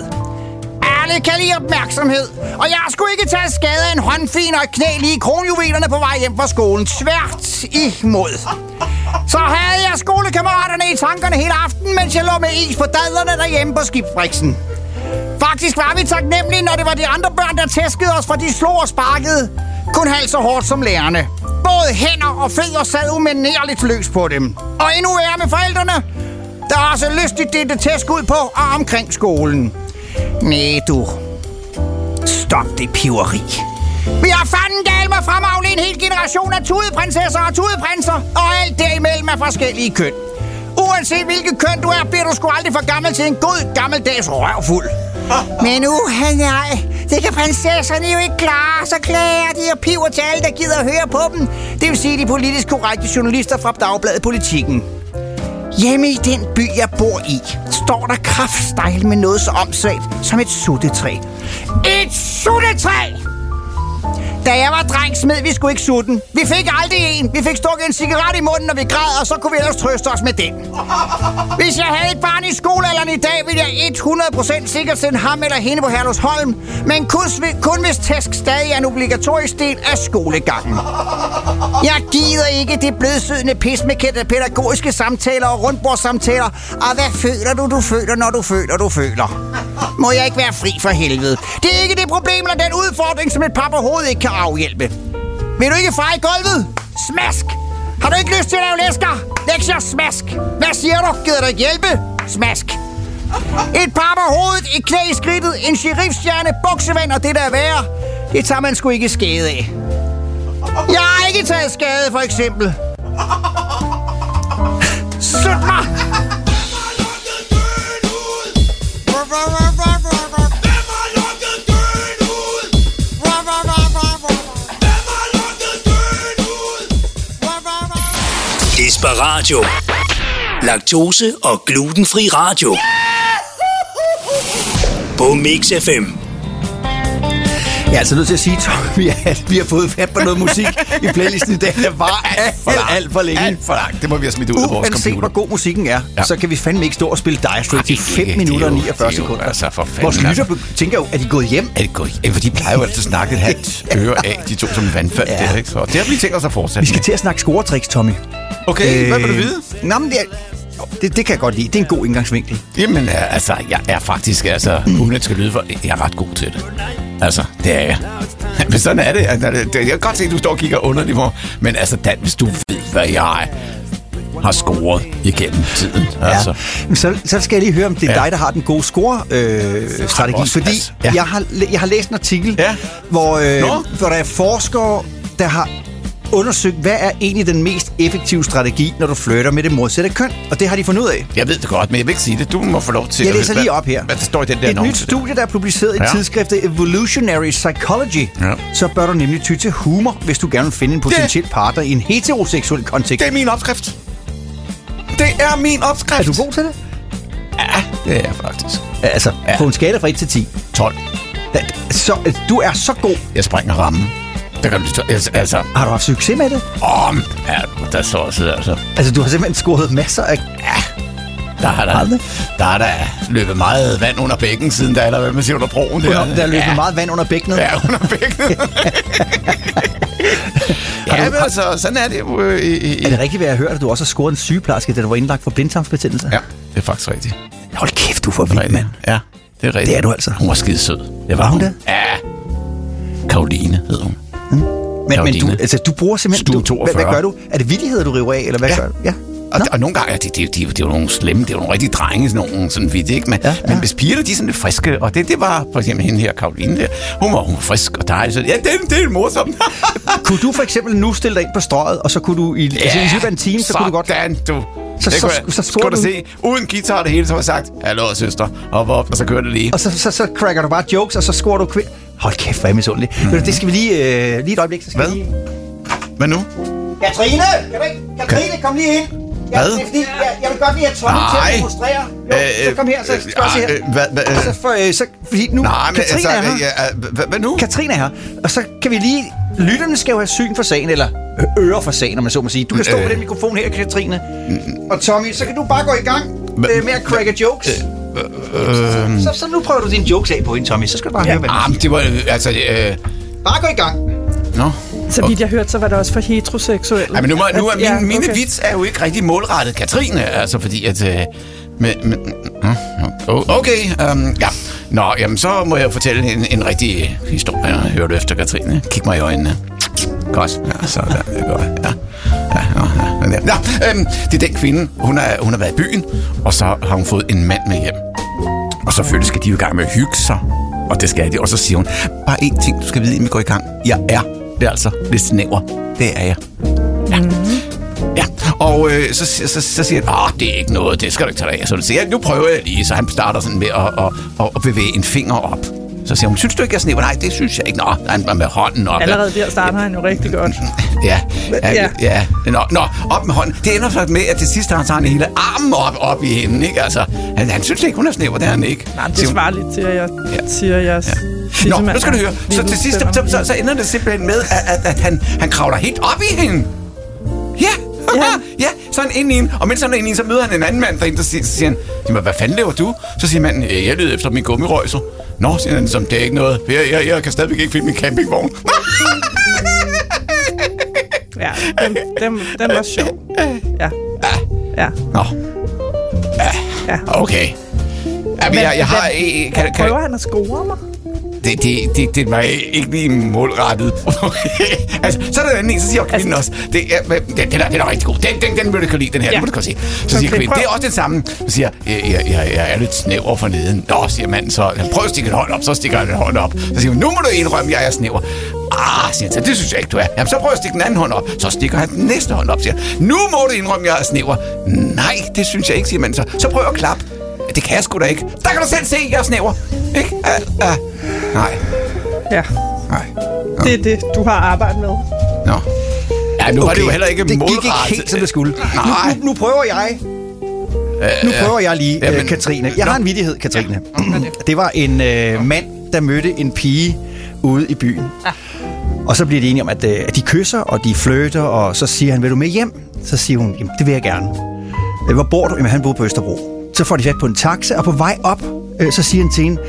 Speaker 14: Alle kan lide opmærksomhed, og jeg skulle ikke tage skade af en håndfin og et knæ lige i kronjuvelerne på vej hjem fra skolen. Svært imod. Så havde jeg skolekammeraterne i tankerne hele aftenen, mens jeg lå med is på dadlerne derhjemme på skibsbriksen. Faktisk var vi taknemmelige, når det var de andre børn, der tæskede os, for de slog og sparkede. Kun halvt så hårdt som lærerne. Både hænder og fødder sad umanerligt løs på dem. Og endnu værre med forældrene. Der er også lystigt det, det tæsk ud på og omkring skolen. Nej, du. Stop det piveri. Vi har fanden gal med fremavle en hel generation af tudeprinsesser og tudeprinser, og alt derimellem er forskellige køn. Uanset hvilket køn du er, bliver du sgu aldrig for gammel til en god gammeldags røvfuld. Men uh, nej, det kan prinsesserne jo ikke klare, så klager de og piver til alle, der gider at høre på dem. Det vil sige de politisk korrekte journalister fra Dagbladet Politikken. Hjemme i den by, jeg bor i, står der kraftstejl med noget så omsvagt som et suttetræ. Et suttetræ! Da jeg var dreng, smed vi sgu ikke sutten. Vi fik aldrig en. Vi fik stukket en cigaret i munden, når vi græd, og så kunne vi ellers trøste os med den. Hvis jeg havde et barn i skolealderen i dag, ville jeg 100% sikkert sende ham eller hende på Herlufsholm. Men kun, kun hvis tæsk stadig er en obligatorisk del af skolegangen. Jeg gider ikke det blødsødende pis med pædagogiske samtaler og rundbordssamtaler. Og hvad føler du, du føler, når du føler, du føler? Må jeg ikke være fri for helvede? Det er ikke det problem eller den udfordring, som et pap overhovedet ikke kan afhjælpe. Vil du ikke feje gulvet? Smask! Har du ikke lyst til at lave læsker? Lektier, smask! Hvad siger du? Gider du ikke hjælpe? Smask! Et par på hovedet, et knæ i skridtet, en sheriffstjerne, buksevand og det der er værre. Det tager man sgu ikke skade af. Jeg har ikke taget skade, for eksempel. Sut mig!
Speaker 4: Desperatio. Laktose og glutenfri radio. På Mix FM.
Speaker 3: Jeg er altså nødt til at sige, Tommy, at vi har fået fat på noget musik i playlisten i dag. Det var alt for, alt, alt for længe.
Speaker 2: Alt for langt. Det må vi have smidt ud af vores
Speaker 3: Uanset
Speaker 2: computer.
Speaker 3: hvor god musikken er, ja. så kan vi fandme ikke stå og spille Dire Straits i
Speaker 2: Ej,
Speaker 3: 5
Speaker 2: det er
Speaker 3: minutter og
Speaker 2: jo-
Speaker 3: 49
Speaker 2: det er jo
Speaker 3: sekunder.
Speaker 2: altså for fanden,
Speaker 3: Vores
Speaker 2: altså.
Speaker 3: lytter tænker jo, at de gået hjem.
Speaker 2: Er det gået? Ja, for de plejer jo altid at snakke et halvt øre af, de to som vandfald ja. der, ikke? Så det har vi tænkt os at fortsætte
Speaker 3: Vi skal til at snakke scoretricks, Tommy.
Speaker 2: Okay, hvad vil du vide?
Speaker 3: Nå, men det, er, det, det kan jeg godt lide. Det er en god indgangsvinkel.
Speaker 2: Jamen, øh, altså, jeg er faktisk, altså, uden at skal lyde for, jeg er ret god til det. Altså, det er jeg. Men sådan er det. Altså, det- Jeg kan godt se, at du står og kigger underligt på, men altså, Dan, hvis du ved, hvad jeg har scoret igennem tiden. Altså.
Speaker 3: Ja. Så, så skal jeg lige høre, om det er
Speaker 2: Ja.
Speaker 3: dig, der har den gode score-strategi. Øh, fordi
Speaker 2: altså, ja.
Speaker 3: jeg, har, jeg har læst en artikel,
Speaker 2: Ja.
Speaker 3: hvor, øh,
Speaker 2: Nå.
Speaker 3: hvor der er forskere, der har undersøgt, hvad er egentlig den mest effektive strategi, når du flytter med det modsatte køn. Og det har de fundet ud af.
Speaker 2: Jeg ved det godt, men jeg vil ikke sige det. Du må få lov til
Speaker 3: Jeg
Speaker 2: at-
Speaker 3: læser
Speaker 2: hvad-
Speaker 3: lige op her.
Speaker 2: Hvad står i den der
Speaker 3: Et nyt studie, der er publiceret i
Speaker 2: Ja.
Speaker 3: tidsskriftet Evolutionary Psychology,
Speaker 2: Ja.
Speaker 3: så bør du nemlig ty til humor, hvis du gerne vil finde en potentiel partner i en heteroseksuel kontekst.
Speaker 2: Det er min opskrift. Det er min opskrift.
Speaker 3: Er du god til det?
Speaker 2: Ja, det er jeg faktisk.
Speaker 3: Altså,
Speaker 2: Ja.
Speaker 3: på en skala fra 1 til 10.
Speaker 2: 12.
Speaker 3: Da- Så, du er så god.
Speaker 2: Jeg springer rammen. Der kan du altså, altså
Speaker 3: Har du haft succes med det?
Speaker 2: om, ja, der så også, altså.
Speaker 3: Altså, du har simpelthen scoret masser af...
Speaker 2: Der har der,
Speaker 3: Aldrig.
Speaker 2: der er der løbet meget vand under bækken, siden der er der, hvad man siger, under broen. Der,
Speaker 3: Der er løbet
Speaker 2: ja.
Speaker 3: meget vand under bækkenet.
Speaker 2: Ja, under bækkenet. ja, men altså, sådan er det jo. øh, i,
Speaker 3: Er det rigtigt, hvad jeg har hørt, at du også har scoret en sygeplejerske, da du var indlagt for blindtarmsbetændelse?
Speaker 2: Ja, det er faktisk rigtigt.
Speaker 3: Hold kæft, du for vild, mand.
Speaker 2: Ja, det er rigtigt.
Speaker 3: Det er du altså.
Speaker 2: Hun var skide sød. Det
Speaker 3: Var hun det?
Speaker 2: Ja. Karoline hed hun.
Speaker 3: Men, men du, altså, du bruger simpelthen...
Speaker 2: Stue
Speaker 3: Du, hvad,
Speaker 2: 42.
Speaker 3: hvad gør du? Er det vildigheder, du river af, eller hvad
Speaker 2: Ja.
Speaker 3: gør du? Ja.
Speaker 2: Og, og nogle gange, ja, det, det, det, det er jo nogle slemme, det er jo nogle rigtige drenge, sådan nogle sådan vidt, ikke? Men,
Speaker 3: Ja,
Speaker 2: ja,
Speaker 3: ja.
Speaker 2: ja. men hvis pigerne, de er sådan lidt friske, og det, det var for eksempel hende her, Karoline der, hun var, hun var frisk og dejlig, så ja, det, det er morsomt.
Speaker 3: Kunne du for eksempel nu stille dig ind på strøget, og så kunne du i, altså, i løbet af en time, så, kunne du godt...
Speaker 2: Sådan, du.
Speaker 3: Så-
Speaker 2: Det
Speaker 3: så-
Speaker 2: kunne
Speaker 3: så scorer
Speaker 2: skulle du se, uden guitar det hele, så var sagt, hallo søster, hop op, og så kører det lige.
Speaker 3: Og så, så, så cracker du bare jokes, og så scorer du kvind... Hold kæft, hvor er jeg misundelig. Mm. Det skal vi lige... Øh, lige et øjeblik, så skal
Speaker 2: Hvad?
Speaker 3: vi lige...
Speaker 2: Hvad nu?
Speaker 14: Katrine! Kan du ikke? Katrine, kom lige ind. Jeg,
Speaker 2: Hvad?
Speaker 14: Det er fordi, jeg, jeg vil godt lige have Tommy til at demonstrere. Jo,
Speaker 2: Øh,
Speaker 14: så kom her, så
Speaker 2: øh,
Speaker 14: skal jeg se her.
Speaker 2: øh, hvad- hvad- øh.
Speaker 3: Så, for, øh, så, fordi nu...
Speaker 2: Nej, men
Speaker 3: Katrine
Speaker 2: altså,
Speaker 3: er her.
Speaker 2: ja, øh, hvad, hvad nu?
Speaker 3: Katrine er her. Og så kan vi lige... Lytterne skal jo have syn for sagen, eller ører for sagen, om man så må sige. Du kan stå
Speaker 2: Øh.
Speaker 3: med den mikrofon her, Katrine. Og Tommy, så kan du bare gå i gang øh, med at cracke jokes.
Speaker 2: Øh,
Speaker 3: Så, så nu prøver du dine jokes af på hende, Tommy. Så skal du bare høre, hvad
Speaker 2: ah, det var, øh, altså, øh,
Speaker 3: Bare gå i gang.
Speaker 2: nå.
Speaker 15: Så vidt jeg hørte, så var det også for heteroseksuelle.
Speaker 2: Ej, men nu, må, nu er mine,
Speaker 15: ja,
Speaker 2: mine
Speaker 15: okay.
Speaker 2: vits er jo ikke rigtig målrettet Katrine, altså fordi at... Øh, men, men, okay, um, ja. Nå, jamen så må jeg fortælle en, en rigtig historie. Jeg hørte efter Katrine. Kig mig i øjnene. Godt. Ja, så der, det er godt. Ja. Ja, ja, ja, ja. Nå, øhm, det er den kvinde, hun, er, hun har været i byen, og så har hun fået en mand med hjem. Og selvfølgelig skal de jo i gang med at hygge sig. Og det skal de. Og så siger hun, bare én ting, du skal vide, inden vi går i gang. Jeg er, det er altså lidt snæver. Det er jeg. Ja. Ja, og øh, så, så, så, så siger han, åh, det er ikke noget, det skal du ikke tage dig af. Så siger nu prøver jeg lige, så han starter sådan med at, at, at, at bevæge en finger op. Så siger hun, synes du ikke, jeg snæver? Nej, det synes jeg ikke. Nå, han var med hånden op.
Speaker 15: Allerede der starter han jo rigtig godt.
Speaker 2: Ja, ja,
Speaker 15: Ja.
Speaker 2: ja. ja. Nå, nå, op med hånden. Det ender så med, at til sidst har han hele armen op, op i hende, ikke? Altså, han, han synes ikke, hun er snæver, det er han ikke.
Speaker 15: Nej, det
Speaker 2: Siger
Speaker 15: svarer lidt til, at jeg siger, at jeg...
Speaker 2: Nå, nu skal du høre. Så til sidst, så, så, så ender det simpelthen med, at, at, at han, han kravler helt op i hende. Ja, ja. ja, så er han inde i hende. Og mens han er inde i hende, så møder han en anden mand derinde, der siger, så siger han, "Jamen, hvad fanden laver du? Så siger manden, "Øh, jeg leder efter min gummirøjser. Nå, siger han, som det er ikke noget. Jeg, jeg, jeg kan stadigvæk ikke finde min campingvogn.
Speaker 15: Ja, den, den, den var sjov. Ja. Ja.
Speaker 2: Nå.
Speaker 15: Ja.
Speaker 2: Okay. Jamen, jeg, jeg har...
Speaker 15: Men-
Speaker 2: Kan, kan,
Speaker 15: Prøver han at score mig?
Speaker 2: Det, det, det, det var ikke lige målrettet. altså, så er der en, så siger kvinden også, det er, den, den, er, den er rigtig god. Den, den, den vil du kunne lide, den her.
Speaker 15: Ja.
Speaker 2: Den må du kunne se. Så siger
Speaker 15: Okay,
Speaker 2: kvinden,
Speaker 15: prøv.
Speaker 2: det er også den samme. Så siger jeg, jeg, jeg, jeg er lidt snæver for neden. Nå, siger manden så. Han prøver at stikke en hånd op, så stikker han en hånd op. Så siger hun, nu må du indrømme, jeg er snæver. Ah, siger han så, det synes jeg ikke, du er. Jamen, så prøver jeg at stikke den anden hånd op. Så stikker han den næste hånd op, siger. Nu må du indrømme, jeg er snæver. Nej, det synes jeg ikke, siger manden så. Så prøv at klappe. Det kan jeg sgu da ikke. Der kan du selv se, jeg er snæver. Ikke? Uh, uh. Nej.
Speaker 15: Ja.
Speaker 2: Nej.
Speaker 15: Det er det, du har arbejdet med.
Speaker 2: Nå. Ja, nu okay. var det jo heller ikke
Speaker 3: det gik ikke helt, som det skulle.
Speaker 2: Nej.
Speaker 3: Nu, nu, nu prøver jeg. Nu prøver jeg lige,
Speaker 2: Ja,
Speaker 3: ja,
Speaker 2: men-
Speaker 3: Katrine. Jeg har en vidighed, Katrine. Det var en øh, mand, der mødte en pige ude i byen. Og så bliver de enige om, at, øh, at de kysser, og de flirter, og så siger han, vil du med hjem? Så siger hun, jamen, det vil jeg gerne. "Øh, Hvor bor du? Jamen, han bor på Østerbro. Så får de fat på en taxa, og på vej op, øh, så siger han til hende,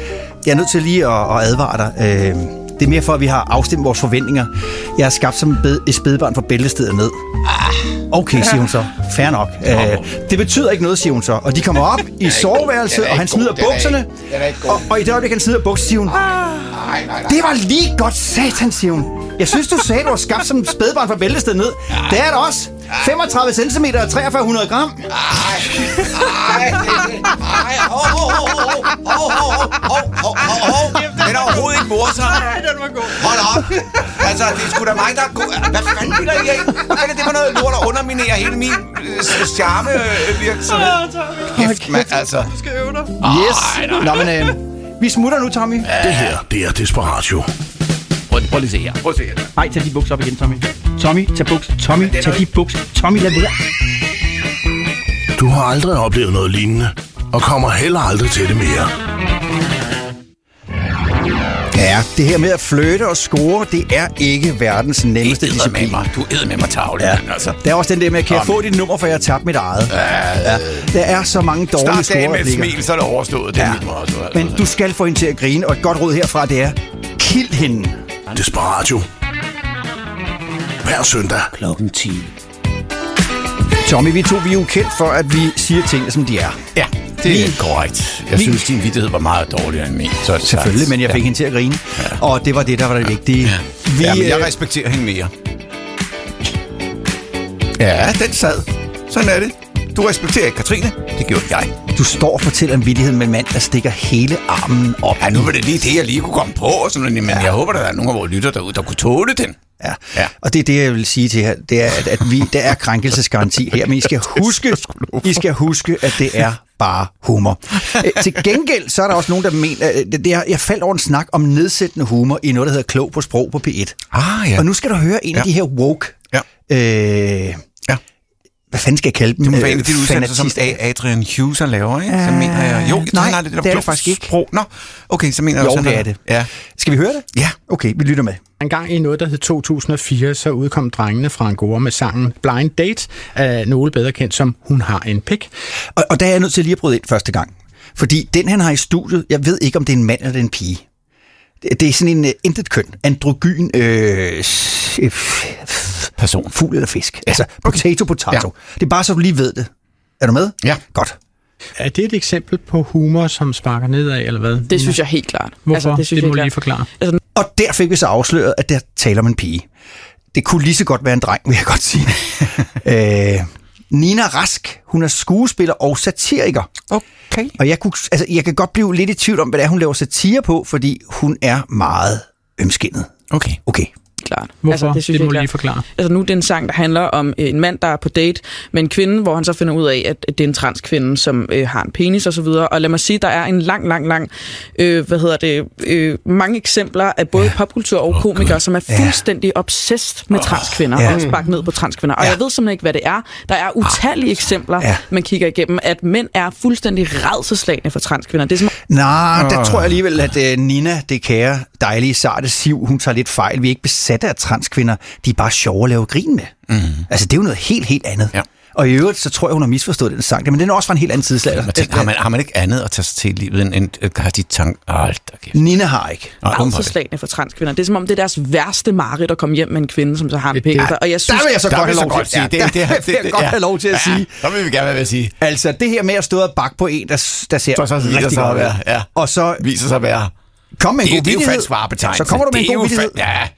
Speaker 3: jeg er nødt til lige at, at advare dig. Øh, det er mere for, at vi har afstemt vores forventninger. Jeg er skabt som et bed- et spædbarn fra bæltestedet ned. Okay, siger hun så. Fair nok. Øh, det betyder ikke noget, siger hun så. Og de kommer op i soveværelset, og han smider
Speaker 2: er
Speaker 3: bukserne.
Speaker 2: er.
Speaker 3: Og, og i det øjeblik, han smider bukserne, siger hun,
Speaker 2: nej.
Speaker 3: det var lige godt satan, siger hun. Jeg synes, du sagde, du var skabt som et spædbarn fra bæltestedet ned. Det er det også. 35 cm og 4300 gram.
Speaker 2: Nej. Nej. ej, hov, hov, hov, hov, hov, hov, hov, Den er overhovedet ikke morsom.
Speaker 15: Nej, den var god.
Speaker 2: Hold op. Altså, det er sgu da mig, der er god. Hvad fanden vil jeg i af? Hvad er det for noget lort, der underminerer hele min øh, charme øh, virksomhed? Kæft, mand, altså.
Speaker 15: Du skal øve dig.
Speaker 3: Yes. Nå, men øh, vi smutter nu, Tommy.
Speaker 1: Det her, det er Desperatio.
Speaker 2: Prøv, prøv lige at se her. Prøv at se her.
Speaker 3: Nej, tag de bukser op igen, Tommy. Tommy, tag bukser. Tommy, tag de bukser. Tommy, lad være.
Speaker 1: Du har aldrig oplevet noget lignende, og kommer heller aldrig til det mere.
Speaker 3: Ja, det her med at flytte og score, det er ikke verdens nemmeste
Speaker 2: med
Speaker 3: disciplin.
Speaker 2: mig. Du æder med mig tavle,
Speaker 3: Ja.
Speaker 2: altså.
Speaker 3: Der er også den der med, kan jeg få dit nummer, for jeg har tabt mit eget? Ja. Der er så mange dårlige
Speaker 2: Start dagen med et smil, så er det overstået. Det er
Speaker 3: Ja.
Speaker 2: mit også. altså.
Speaker 3: Men du skal få hende til at grine, og et godt råd herfra, det er, kild hende.
Speaker 1: Desperatio. Hver søndag.
Speaker 4: Klokken 10.
Speaker 3: Tommy, vi to vi er jo kendt for, at vi siger tingene, som de er.
Speaker 2: Ja, det er korrekt. Jeg
Speaker 3: vi-
Speaker 2: synes, din vittighed var meget dårligere end min. Så
Speaker 3: Selvfølgelig,
Speaker 2: sagt.
Speaker 3: men jeg fik
Speaker 2: ja.
Speaker 3: hende til at grine. Og det var det, der var det vigtige. Vi,
Speaker 2: ja, men jeg
Speaker 3: øh,
Speaker 2: respekterer hende mere. Ja, den sad. Sådan er det. Du respekterer ikke Katrine. Det gjorde jeg.
Speaker 3: Du står og fortæller en vittighed med en mand, der stikker hele armen op.
Speaker 2: Ja, nu var det lige det, jeg lige kunne komme på. Og sådan, noget, men jeg håber, der er nogle af vores lytter derude, der kunne tåle den.
Speaker 3: Ja.
Speaker 2: Ja.
Speaker 3: Og det er det, jeg vil sige til her, det er, at, at vi, der er krænkelsesgaranti her, men I skal huske, I skal huske, at det er bare humor. Æ, til gengæld, så er der også nogen, der mener, øh, det, det er, jeg faldt over en snak om nedsættende humor i noget, der hedder Klog på sprog på P1.
Speaker 2: Ah, ja.
Speaker 3: Og nu skal du høre en ja. af
Speaker 2: Ja.
Speaker 3: de her woke,
Speaker 2: Ja.
Speaker 3: øh,
Speaker 2: Ja.
Speaker 3: Hvad fanden skal jeg kalde dem?
Speaker 2: Det må være
Speaker 3: Øh,
Speaker 2: en af de udsendelser, som Adrian Hughes han laver, ikke? Så mener jeg... Jo, jeg
Speaker 3: nej,
Speaker 2: han har lidt
Speaker 3: det er det faktisk ikke.
Speaker 2: Sprog. Nå, okay, så mener jeg
Speaker 3: Jo,
Speaker 2: også,
Speaker 3: det
Speaker 2: har-
Speaker 3: er det.
Speaker 2: Ja.
Speaker 3: Skal vi høre det?
Speaker 2: Ja.
Speaker 3: Okay, vi lytter med.
Speaker 16: En gang i noget, der hed 2004, så udkom drengene fra Angora med sangen Blind Date, af nogle bedre kendt som Hun har en pik.
Speaker 3: Og, og der er jeg nødt til lige at bryde ind første gang. Fordi den, han har i studiet, jeg ved ikke, om det er en mand eller det er en pige. Det, det er sådan en uh, intet køn, androgyn, øh, øh,
Speaker 2: Person.
Speaker 3: fugl eller fisk. Altså, potato, potato.
Speaker 2: Ja.
Speaker 3: Det er bare så, du lige ved det. Er du med?
Speaker 2: Ja.
Speaker 3: Godt.
Speaker 16: Er det et eksempel på humor, som sparker nedad, eller hvad?
Speaker 15: Det synes jeg helt klart.
Speaker 16: Hvorfor?
Speaker 15: Altså,
Speaker 16: det,
Speaker 15: synes
Speaker 16: det må
Speaker 15: jeg
Speaker 16: lige
Speaker 15: klart.
Speaker 16: forklare.
Speaker 3: Og der fik vi så afsløret, at der taler om en pige. Det kunne lige så godt være en dreng, vil jeg godt sige. øh, Nina Rask, hun er skuespiller og satiriker.
Speaker 2: Okay.
Speaker 3: Og jeg, kunne, altså, jeg kan godt blive lidt i tvivl om, hvad det er, hun laver satire på, fordi hun er meget ømskinnet.
Speaker 2: Okay.
Speaker 3: Okay.
Speaker 15: Klart.
Speaker 16: Hvorfor?
Speaker 15: Altså,
Speaker 16: Det må
Speaker 15: jeg er
Speaker 16: du lige forklare.
Speaker 15: Altså nu er det en sang, der handler om øh, en mand, der er på date med en kvinde, hvor han så finder ud af, at det er en transkvinde, som øh, har en penis og så videre. Og lad mig sige, der er en lang, lang, lang, øh, hvad hedder det, øh, mange eksempler af både popkultur og komikere, som er fuldstændig obsessed med transkvinder,
Speaker 3: Ja.
Speaker 15: og også ned på transkvinder. Og jeg ved simpelthen ikke, hvad det er. Der er utallige eksempler,
Speaker 3: Ja.
Speaker 15: man kigger igennem, at mænd er fuldstændig redselslagende for transkvinder. Det er som
Speaker 3: Nej, der
Speaker 15: Åh.
Speaker 3: tror jeg alligevel, at uh, Nina, det kære, dejlige, sarte siv, hun tager lidt fejl. Vi er ikke besatte af transkvinder. De er bare sjove at lave grin med. Mm. Altså, det er jo noget helt, helt andet. Ja. Og i øvrigt, så tror jeg, hun har misforstået den sang. Men den er også fra en helt anden.
Speaker 2: Jeg tænker, har, man, har man ikke andet at tage sig til i livet end, end end har de tanker? Kæft.
Speaker 3: Nina har ikke.
Speaker 2: Nå, hun har
Speaker 15: for transkvinder. Det er som om, det er deres værste mareridt at komme hjem med en kvinde, som så har en pæk. Og jeg synes,
Speaker 3: der vil jeg så
Speaker 2: Der
Speaker 3: godt have lov
Speaker 2: godt sige,
Speaker 3: ja,
Speaker 2: det- det-
Speaker 3: der vil jeg
Speaker 2: det-
Speaker 3: godt
Speaker 2: ja.
Speaker 3: have lov til at
Speaker 2: Ja,
Speaker 3: sige.
Speaker 2: der vil vi gerne være ved at sige.
Speaker 3: Altså, det her med at stå og bakke på en, der, der ser
Speaker 2: Så-
Speaker 3: rigtig
Speaker 2: sig at
Speaker 3: godt ud.
Speaker 2: ja.
Speaker 3: Og så
Speaker 2: Viser sig at være...
Speaker 3: kom med en
Speaker 2: Det
Speaker 3: god
Speaker 2: det er jo falsk varebetegnelse.
Speaker 3: Så kommer du med en god
Speaker 2: fa- ja.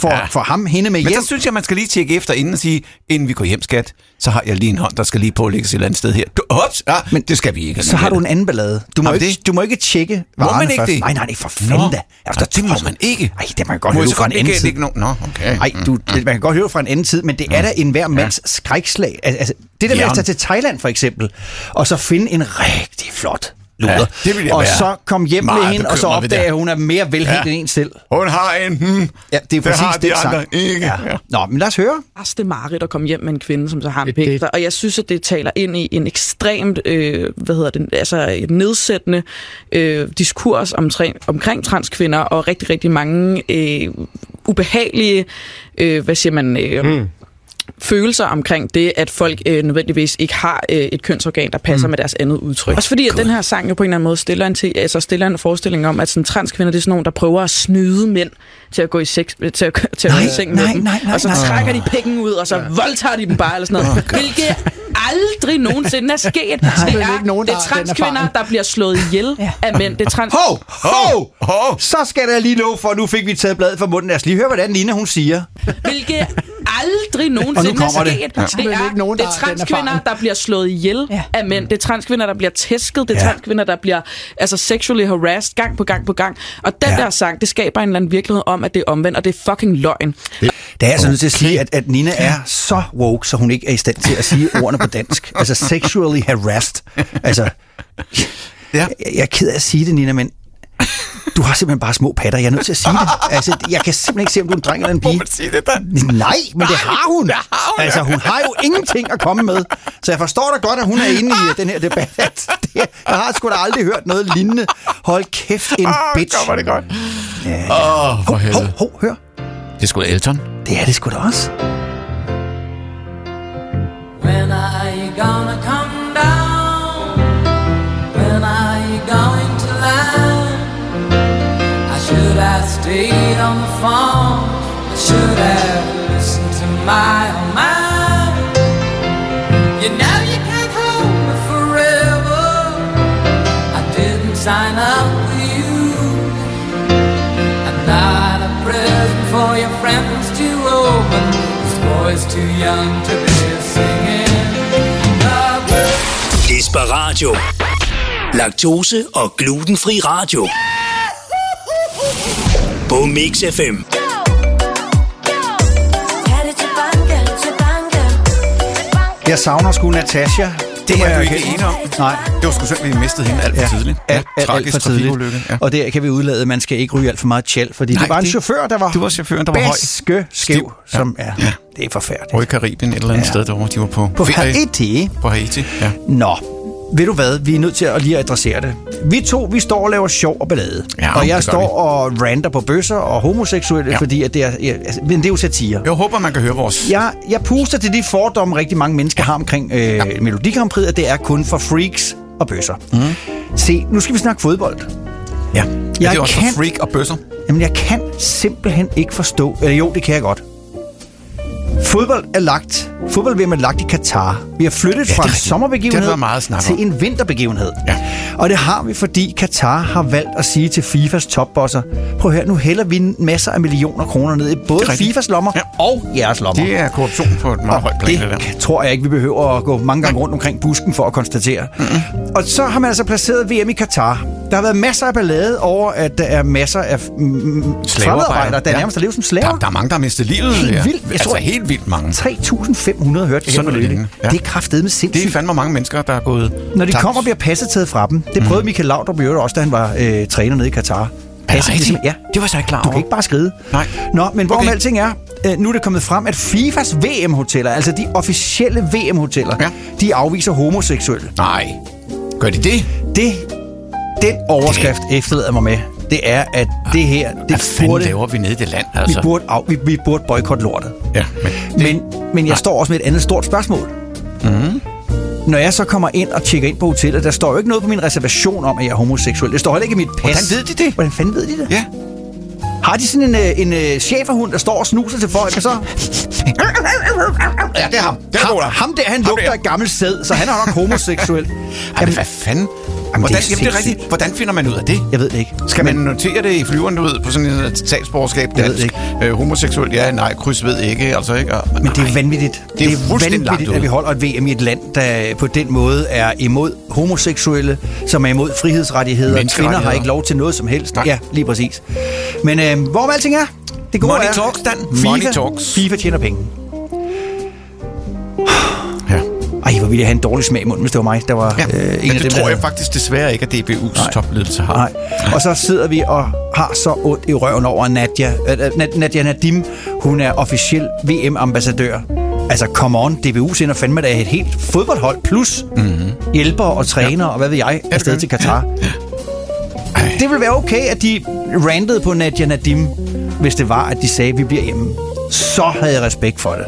Speaker 3: For,
Speaker 2: Ja.
Speaker 3: for ham hende med
Speaker 2: Men
Speaker 3: hjem.
Speaker 2: så synes jeg, man skal lige tjekke efter inden og sige, inden vi går hjem, skat, så har jeg lige en hånd, der skal lige pålægges et eller andet sted her. Du, ups, ja, men det skal vi ikke.
Speaker 3: Så har du en anden ballade. Du må, ikke,
Speaker 2: det?
Speaker 3: du må ikke tjekke
Speaker 2: Må
Speaker 3: varerne
Speaker 2: man ikke
Speaker 3: først.
Speaker 2: det?
Speaker 3: Nej, nej, nej, for fanden da.
Speaker 2: Nå, det må man ikke.
Speaker 3: Nej, det man kan godt
Speaker 2: Må
Speaker 3: høre fra en anden tid.
Speaker 2: ikke no- okay.
Speaker 3: Nej, du, det, man kan godt høre fra en anden tid, men det er da en hver mands skrækslag. Al- Altså, det der med at tage til Thailand for eksempel, og så finde en rigtig flot luder,
Speaker 2: Ja, det vil jeg
Speaker 3: og
Speaker 2: være
Speaker 3: så komme hjem med hende, og så
Speaker 2: bekymret ved
Speaker 3: opdage,
Speaker 2: det.
Speaker 3: at hun er mere velhængt
Speaker 2: Ja.
Speaker 3: end en selv.
Speaker 2: Hun har en... Hmm,
Speaker 3: Ja, det er præcis
Speaker 2: har de
Speaker 3: den sang.
Speaker 2: andre ikke.
Speaker 3: Ja.
Speaker 2: Ja.
Speaker 3: Nå, men lad os høre.
Speaker 15: værste mareridt at komme hjem med en kvinde, som så har en pæk. Og jeg synes, at det taler ind i en ekstremt, øh, hvad hedder det, altså et nedsættende øh, diskurs omkring, omkring transkvinder, og rigtig, rigtig mange øh, ubehagelige, øh, hvad siger man... Øh, mm følelser omkring det, at folk øh, nødvendigvis ikke har øh, et kønsorgan, der passer mm. med deres andet udtryk. Også fordi, at den her sang jo på en eller anden måde stiller en, til, altså stiller en forestilling om, at sådan, transkvinder, det er sådan nogen, der prøver at snyde mænd til at gå i, sex, til at, til at gå i
Speaker 3: Nej,
Speaker 15: seng
Speaker 3: nej,
Speaker 15: med dem.
Speaker 3: nej, nej,
Speaker 15: og så
Speaker 3: nej.
Speaker 15: trækker de pikken ud, og så voldtager de dem bare, eller sådan noget. Hvilket aldrig nogensinde er sket. det
Speaker 16: vel
Speaker 15: er,
Speaker 16: ikke nogen,
Speaker 15: det
Speaker 16: der
Speaker 15: er transkvinder, der bliver slået ihjel af mænd. Det er trans...
Speaker 3: Hov, hov, hov. Så skal der lige lov for, nu fik vi taget bladet fra munden. Lad os lige høre, hvordan Nina hun siger.
Speaker 15: Hvilket aldrig nogensinde er
Speaker 3: det.
Speaker 15: sket.
Speaker 3: Ja.
Speaker 15: Det,
Speaker 16: Der er
Speaker 15: er,
Speaker 16: ikke nogen,
Speaker 15: det
Speaker 16: der
Speaker 15: er
Speaker 16: har den
Speaker 15: transkvinder, der bliver slået ihjel ja. af mænd. Det er transkvinder, der bliver tæsket. Det er
Speaker 3: Ja.
Speaker 15: ja. transkvinder, der bliver altså sexually harassed gang på gang på gang. Og den
Speaker 3: Ja.
Speaker 15: ja. der sang, det skaber en eller anden virkelighed om, at det er omvendt, og det er fucking løgn.
Speaker 3: Det er jeg altså nødt til at sige, at, at Nina er så woke, så hun ikke er i stand til at sige ordene på dansk. Altså sexually harassed. Altså,
Speaker 2: Ja.
Speaker 3: jeg, jeg er ked af at sige det, Nina, men du har simpelthen bare små patter. Jeg er nødt til at sige det. Altså, jeg kan simpelthen ikke se, om du er en dreng eller en pige.
Speaker 2: Må man sige det der?
Speaker 3: Nej, men det har hun.
Speaker 2: det har hun,
Speaker 3: Altså, hun har jo ingenting at komme med. Så jeg forstår da godt, at hun er inde i den her debat. At Det, jeg har sgu da aldrig hørt noget lignende. Hold kæft, en bitch.
Speaker 2: kommer det godt.
Speaker 3: Ja.
Speaker 2: Åh, for
Speaker 3: Hov,
Speaker 2: helvede.
Speaker 3: hov, hør.
Speaker 2: Det er sgu Elton.
Speaker 3: Det er det sgu da også.
Speaker 17: When are you gonna come down? When are you going to land? I should have stayed on the phone. I should have listened to my own man. You know you can't hold me forever. I didn't sign up with you. I'm not a present for your friends open. This boy's too young to be singing.
Speaker 4: Desperatio. Laktose og glutenfri radio. På Mix FM.
Speaker 3: Jeg savner sgu Natasha.
Speaker 2: Det
Speaker 3: må
Speaker 2: er
Speaker 3: jeg
Speaker 2: ikke enige om.
Speaker 3: Nej.
Speaker 2: Det var sgu synd, at vi mistede hende alt for tidligt.
Speaker 3: Alt, alt, alt
Speaker 2: Tragisk
Speaker 3: for tidligt.
Speaker 2: ja.
Speaker 3: Og det kan vi udlade, man skal ikke ryge alt for meget tjal, fordi
Speaker 2: Nej,
Speaker 3: det var en
Speaker 2: det-
Speaker 3: chauffør, der var
Speaker 2: det var chaufføren, der var høj.
Speaker 3: skæv,
Speaker 2: Stiv.
Speaker 3: som
Speaker 2: Ja.
Speaker 3: er,
Speaker 2: Ja.
Speaker 3: det er forfærdeligt.
Speaker 2: Røde Karibien, et eller andet
Speaker 3: Ja.
Speaker 2: sted derovre. De var på,
Speaker 3: På
Speaker 2: ferie.
Speaker 3: Haiti.
Speaker 2: På Haiti, ja.
Speaker 3: Nå, ved du hvad, vi er nødt til at lige adressere det. Vi to, vi står og laver sjov og ballade.
Speaker 2: Ja,
Speaker 3: og jeg står
Speaker 2: vi.
Speaker 3: og ranter på bøsser og homoseksuelle,
Speaker 2: Ja.
Speaker 3: fordi at det er, altså, men det er jo satire.
Speaker 2: Jeg håber, man kan høre vores...
Speaker 3: Jeg, jeg puster til de fordomme, rigtig mange mennesker har omkring øh, ja. At det er kun for freaks og bøsser. Mm. Se, nu skal vi snakke fodbold.
Speaker 2: Ja,
Speaker 3: Jeg
Speaker 2: det er også
Speaker 3: kan-
Speaker 2: freak og bøsser.
Speaker 3: Jamen, jeg kan simpelthen ikke forstå... Eller jo, det kan jeg godt. Fodbold er lagt... Fodbold er lagt i Katar. Vi har flyttet
Speaker 2: Ja,
Speaker 3: fra en sommerbegivenhed
Speaker 2: der meget
Speaker 3: til en vinterbegivenhed.
Speaker 2: Ja.
Speaker 3: Og det har vi, fordi Katar har valgt at sige til FIFAs topbosser, prøv her, nu hælder vi masser af millioner kroner ned i både. FIFAs lommer
Speaker 2: Ja.
Speaker 3: og jeres lommer.
Speaker 2: Det er korruption på et meget højt plan, det der.
Speaker 3: det tror jeg ikke, vi behøver at gå mange gange rundt omkring busken for at konstatere. Mm-hmm. Og så har man altså placeret VM i Katar. Der har været masser af ballade over, at der er masser af mm, fremmedarbejdere, der ja. nærmest har levet som slaver.
Speaker 2: Der, der er mange, der har mistet livet.
Speaker 3: Helt
Speaker 2: ja.
Speaker 3: vildt. Jeg
Speaker 2: Altså
Speaker 3: tror-
Speaker 2: helt vildt mange.
Speaker 3: 3.500 hørte jeg her
Speaker 2: Sådan er det. Ja.
Speaker 3: Det er kraftedeme
Speaker 2: Det
Speaker 3: sindssygt.
Speaker 2: er fandme mange mennesker, der er gået
Speaker 3: Når de
Speaker 2: tabt.
Speaker 3: kommer, bliver passet taget fra dem. Det prøvede Michael Laudrup i øvrigt også, da han var øh, træner nede i Katar. Passet
Speaker 2: rigtigt?
Speaker 3: ligesom- Ja,
Speaker 2: Det var så ikke klar
Speaker 3: du kan ikke bare skride.
Speaker 2: Nej.
Speaker 3: Nå, men hvorom
Speaker 2: Okay.
Speaker 3: alting er, øh, nu er det kommet frem, at FIFAs VM-hoteller, altså de officielle VM-hoteller,
Speaker 2: Ja.
Speaker 3: de afviser homoseksuelle.
Speaker 2: Nej. Gør de det?
Speaker 3: Det, den overskrift efterlader mig med, det er, at det her,
Speaker 2: Hvad
Speaker 3: det
Speaker 2: fanden
Speaker 3: burde,
Speaker 2: laver vi nede i det land,
Speaker 3: vi
Speaker 2: altså?
Speaker 3: burde, af, vi, vi burde boykotte lortet.
Speaker 2: Ja, men,
Speaker 3: Men, men jeg står også med et andet stort spørgsmål.
Speaker 2: Mhm.
Speaker 3: Når jeg så kommer ind og tjekker ind på hotellet, der står jo ikke noget på min reservation om, at jeg er homoseksuel. Det står heller ikke i mit pas.
Speaker 2: Hvordan ved de det?
Speaker 3: Hvordan fanden ved de det?
Speaker 2: Ja.
Speaker 3: Har de sådan en, øh, en øh, cheferhund, der står og snuser til folk, og så...
Speaker 2: Ja, det er ham. Det er
Speaker 3: ham, ham der, han
Speaker 2: Ham
Speaker 3: lugter
Speaker 2: der.
Speaker 3: af gammel sæd, så han er nok homoseksuel.
Speaker 2: Ej, men hvad fanden? Hvordan,
Speaker 3: det er
Speaker 2: jamen, det er rigtigt. Hvordan finder man ud af det?
Speaker 3: Jeg ved det ikke.
Speaker 2: Skal man notere det i flyveren, du ved, på sådan et statsborgerskab?
Speaker 3: Jeg ved det
Speaker 2: Øh, homoseksuel, ja, nej, kryds ved ikke, altså ikke? Og,
Speaker 3: Men det er vanvittigt.
Speaker 2: Det er fuldstændig langt
Speaker 3: vanvittigt, at vi holder et VM i et land, der på den måde er imod homoseksuelle, som er imod frihedsrettigheder. Kvinder har ikke lov til noget som helst.
Speaker 2: Nej.
Speaker 3: Ja, lige præcis. Men øh, hvorom alting er, det gode
Speaker 2: Money
Speaker 3: er...
Speaker 2: talks, Dan.
Speaker 3: FIFA,
Speaker 2: Money talks.
Speaker 3: FIFA tjener penge. Ville jeg have en dårlig smag i munden, hvis det var mig, der var
Speaker 2: Ja,
Speaker 3: øh, en
Speaker 2: men
Speaker 3: af
Speaker 2: det
Speaker 3: dem, der
Speaker 2: tror jeg faktisk desværre ikke, at DBU's
Speaker 3: Nej.
Speaker 2: topledelse har.
Speaker 3: Nej. Og så sidder vi og har så ondt i røven over Nadia. Øh, øh, Nad- Nadia Nadim, hun er officiel VM-ambassadør. Altså, come on, DBU sender fandme da et helt fodboldhold, plus mm-hmm. hjælper og træner, ja. og hvad ved jeg, afsted
Speaker 2: gør
Speaker 3: til. Katar. Det ville være okay, at de randede på Nadia Nadim, hvis det var, at de sagde, at vi bliver hjemme. Så havde jeg respekt for det.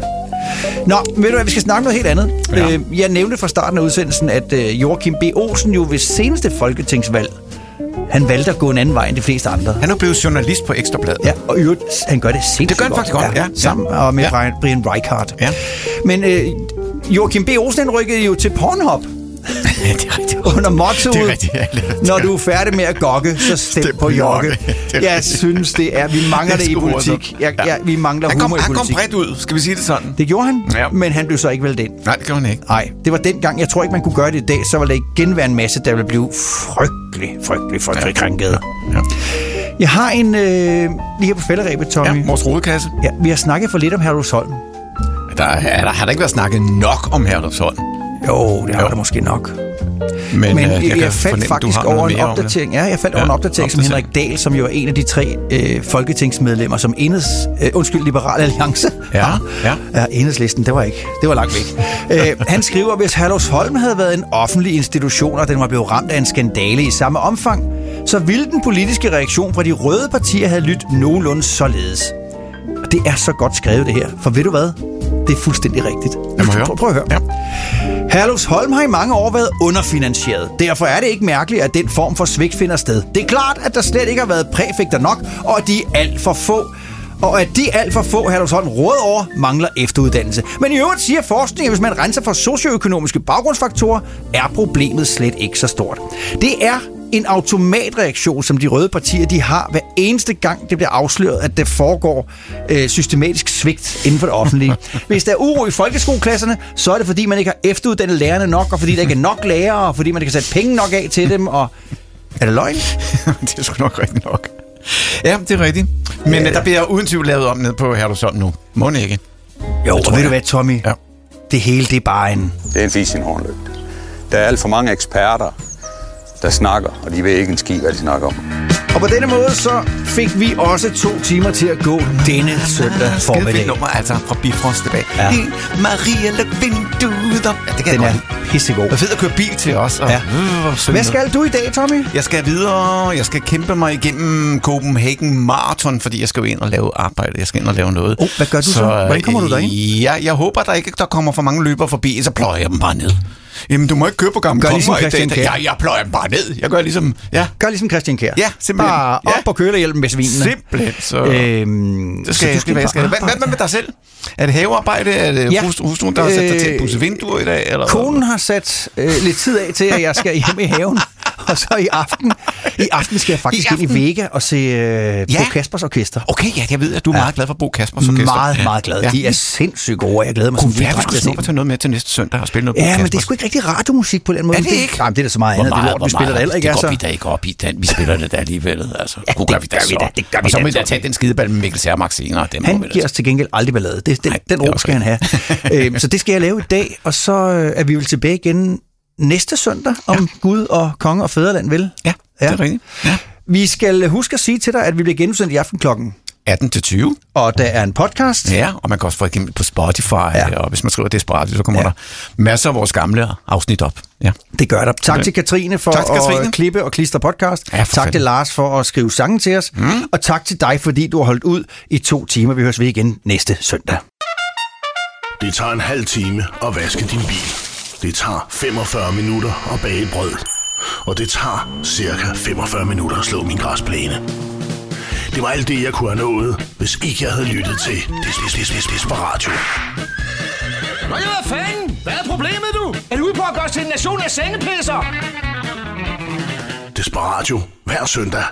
Speaker 3: Nå, ved du hvad, vi skal snakke noget helt andet.
Speaker 2: Ja.
Speaker 3: Øh, jeg nævnte fra starten af udsendelsen, at øh, Joachim B. Olsen jo ved seneste folketingsvalg, han valgte at gå en anden vej end de fleste andre.
Speaker 2: Han er blevet journalist på Ekstrabladet.
Speaker 3: Ja, og øvrigt, han gør det sindssygt
Speaker 2: Det gør han faktisk godt, ja.
Speaker 3: Sammen
Speaker 2: Ja.
Speaker 3: og med
Speaker 2: Ja.
Speaker 3: Brian, Reichardt.
Speaker 2: Ja.
Speaker 3: Men øh, Joachim B. Olsen rykkede jo til Pornhub
Speaker 2: Ja, det er rigtigt.
Speaker 3: under mottoet,
Speaker 2: Det er rigtigt, ja.
Speaker 3: når du er færdig med at gokke, så stem,
Speaker 2: Stem
Speaker 3: på Jokke.
Speaker 2: Det
Speaker 3: Jeg synes, det er, vi mangler
Speaker 2: Det
Speaker 3: det, i politik. Jeg, ja. vi mangler
Speaker 2: Han kom,
Speaker 3: humor i
Speaker 2: han kom
Speaker 3: politik.
Speaker 2: bredt ud, skal vi sige det sådan?
Speaker 3: Det gjorde han,
Speaker 2: Ja.
Speaker 3: men han blev så ikke valgt ind.
Speaker 2: Nej, det gjorde han ikke.
Speaker 3: Nej, det var dengang. Jeg tror ikke, man kunne gøre det i dag. Så ville der igen være en masse, der ville blive frygtelig, frygtelig, frygtelig ja. krænket.
Speaker 2: Ja.
Speaker 3: Jeg har en øh, lige her på fælderæbet, Tommy.
Speaker 2: Ja, vores rodekasse.
Speaker 3: Ja, vi har snakket for lidt om Herlufsholm.
Speaker 2: Der, er, der har der ikke været snakket nok om Herlufsholm.
Speaker 3: Jo, det har
Speaker 2: Jo.
Speaker 3: der måske nok.
Speaker 2: Men,
Speaker 3: Men
Speaker 2: øh,
Speaker 3: jeg, jeg, jeg faldt faktisk over en
Speaker 2: det.
Speaker 3: opdatering. Ja, jeg faldt
Speaker 2: Ja,
Speaker 3: over en opdatering som
Speaker 2: opdatering.
Speaker 3: Henrik Dahl, som jo er en af de tre øh, folketingsmedlemmer, som endes, øh, undskyld, Liberal Alliance.
Speaker 2: Ja, ja.
Speaker 3: ja. enhedslisten, det var ikke. Det var langt væk. øh, han skriver, hvis Herlufsholm havde været en offentlig institution, og den var blevet ramt af en skandale i samme omfang, så ville den politiske reaktion fra de røde partier have lyttet nogenlunde således. Og det er så godt skrevet, det her. For ved du hvad? Det er fuldstændig rigtigt.
Speaker 2: Lad mig høre.
Speaker 3: Prøv, prøv at høre.
Speaker 2: Ja.
Speaker 3: Herlufsholm har i mange år været underfinansieret. Derfor er det ikke mærkeligt, at den form for svigt finder sted. Det er klart, at der slet ikke har været præfekter nok, og at de er alt for få og at de alt for få Herlufsholm råd over mangler efteruddannelse. Men i øvrigt siger forskningen, at hvis man renser for socioøkonomiske baggrundsfaktorer, er problemet slet ikke så stort. Det er en automatreaktion, som de røde partier de har hver eneste gang, det bliver afsløret, at der foregår øh, systematisk svigt inden for det offentlige. Hvis der er uro i folkeskoleklasserne, så er det fordi, man ikke har efteruddannet lærerne nok, og fordi der ikke er nok lærere, og fordi man ikke kan sætte penge nok af til dem. Og... Er det løgn?
Speaker 2: det er sgu nok rigtigt nok. Ja, det er rigtigt. Men øh, der bliver uden tvivl lavet om ned på Herlufsholm nu. Må ikke?
Speaker 3: Jo, og ved
Speaker 2: jeg.
Speaker 3: du hvad, Tommy?
Speaker 2: Ja.
Speaker 3: Det hele, det er bare en...
Speaker 18: Det er en fis i en hornlygte. Der er alt for mange eksperter, der snakker, og de ved ikke en ski, hvad de snakker om.
Speaker 3: Og på denne måde så fik vi også to timer til at gå denne søndag
Speaker 2: Skide
Speaker 3: formiddag.
Speaker 2: nummer, altså fra Bifrost tilbage.
Speaker 3: Ja.
Speaker 2: Ja. Maria, luk vinduet op. Ja, det kan
Speaker 3: Den
Speaker 2: jeg
Speaker 3: er
Speaker 2: godt lide.
Speaker 3: pissegod.
Speaker 2: Det er fedt at køre bil til os. Og,
Speaker 3: Ja.
Speaker 2: øh,
Speaker 3: Hvad skal du i dag, Tommy?
Speaker 2: Jeg skal videre. Jeg skal kæmpe mig igennem Copenhagen Marathon, fordi jeg skal jo ind og lave arbejde. Jeg skal ind og lave noget.
Speaker 3: Oh, hvad gør du så? Hvordan kommer du derind?
Speaker 2: øh, Ja, jeg håber, der ikke der kommer for mange løbere forbi, så pløjer jeg dem bare ned. Jamen, du må ikke køre på gamle
Speaker 3: Gør ligesom
Speaker 2: kommer i
Speaker 3: Christian. Kjær.
Speaker 2: Ja, jeg pløjer dem bare ned. Jeg gør ligesom... Ja,
Speaker 3: Gør ligesom Christian Kjær.
Speaker 2: Ja, simpelthen.
Speaker 3: Bare op
Speaker 2: Ja.
Speaker 3: på kølehjælpen med svinene.
Speaker 2: simpelthen. Så,
Speaker 3: Øhm,
Speaker 2: så skal jeg, skal, hvad, skal, hvad, hvad, hvad med dig selv? Er det havearbejde? Er det
Speaker 3: Ja.
Speaker 2: ja. hustruen, der har sat dig til at
Speaker 3: Øh,
Speaker 2: pusse vinduer i dag? Eller?
Speaker 3: Konen har sat øh, lidt tid af til, at jeg skal hjem i haven. Og så i aften, I aften skal jeg faktisk
Speaker 2: I
Speaker 3: ind i? Vega og se øh,
Speaker 2: Ja.
Speaker 3: Bo Kaspers Orkester.
Speaker 2: Okay, ja, jeg ved, at du er meget glad for Bo Kaspers Orkester.
Speaker 3: Meget, meget glad.
Speaker 2: Ja.
Speaker 3: De er sindssygt gode, og jeg glæder mig
Speaker 2: Kunne
Speaker 3: sådan
Speaker 2: være,
Speaker 3: til
Speaker 2: skulle
Speaker 3: dem.
Speaker 2: til noget med til næste søndag og spille noget Bo
Speaker 3: Ja, men det er sgu ikke rigtig radiomusik på den måde.
Speaker 2: Er det ikke?
Speaker 3: Nej, men det er da så meget
Speaker 13: Hvor
Speaker 3: andet. Det er
Speaker 13: meget,
Speaker 3: lort,
Speaker 13: hvor
Speaker 3: vi spiller det heller ikke,
Speaker 13: det går
Speaker 3: altså.
Speaker 13: vi da ikke op i den. Vi spiller det da alligevel, altså. Ja,
Speaker 3: det gør vi da, det gør vi
Speaker 2: Og så må vi da tage den skideball med Mikkel Sermark senere. Det
Speaker 3: Han
Speaker 2: vi
Speaker 3: giver os til gengæld aldrig ballade. Det, den, den
Speaker 2: det
Speaker 3: ro skal han have. øhm, så det skal jeg lave i dag, og så øh, er vi vel tilbage igen næste søndag om Gud og konge og fædreland vil.
Speaker 2: Ja, det er rigtigt. Ja.
Speaker 3: Vi skal huske at sige til dig, at vi bliver genudsendt i aften klokken
Speaker 2: 18 til 20.
Speaker 3: Og der er en podcast.
Speaker 2: Ja, og man kan også få det på Spotify, ja. og hvis man skriver Desperatio, så kommer ja. der masser af vores gamle afsnit op. Ja.
Speaker 3: Det gør der. Tak til Katrine for
Speaker 2: Tak til Katrine.
Speaker 3: at klippe og klistre podcast.
Speaker 2: Ja,
Speaker 3: tak
Speaker 2: fanden.
Speaker 3: til Lars for at skrive sangen til os. Mm. Og tak til dig, fordi du har holdt ud i to timer. Vi høres ved igen næste søndag.
Speaker 1: Det tager en halv time at vaske din bil. Det tager 45 minutter at bage et brød. Og det tager cirka 45 minutter at slå min græsplæne. Det var alt det, jeg kunne have nået, hvis ikke jeg havde lyttet til Des- Des- Des- Desperatio.
Speaker 19: Nå ja, hvad fanden? Hvad er problemet, du? Er du ude på at gøre os til en nation af sengepisser?
Speaker 1: Desperatio hver søndag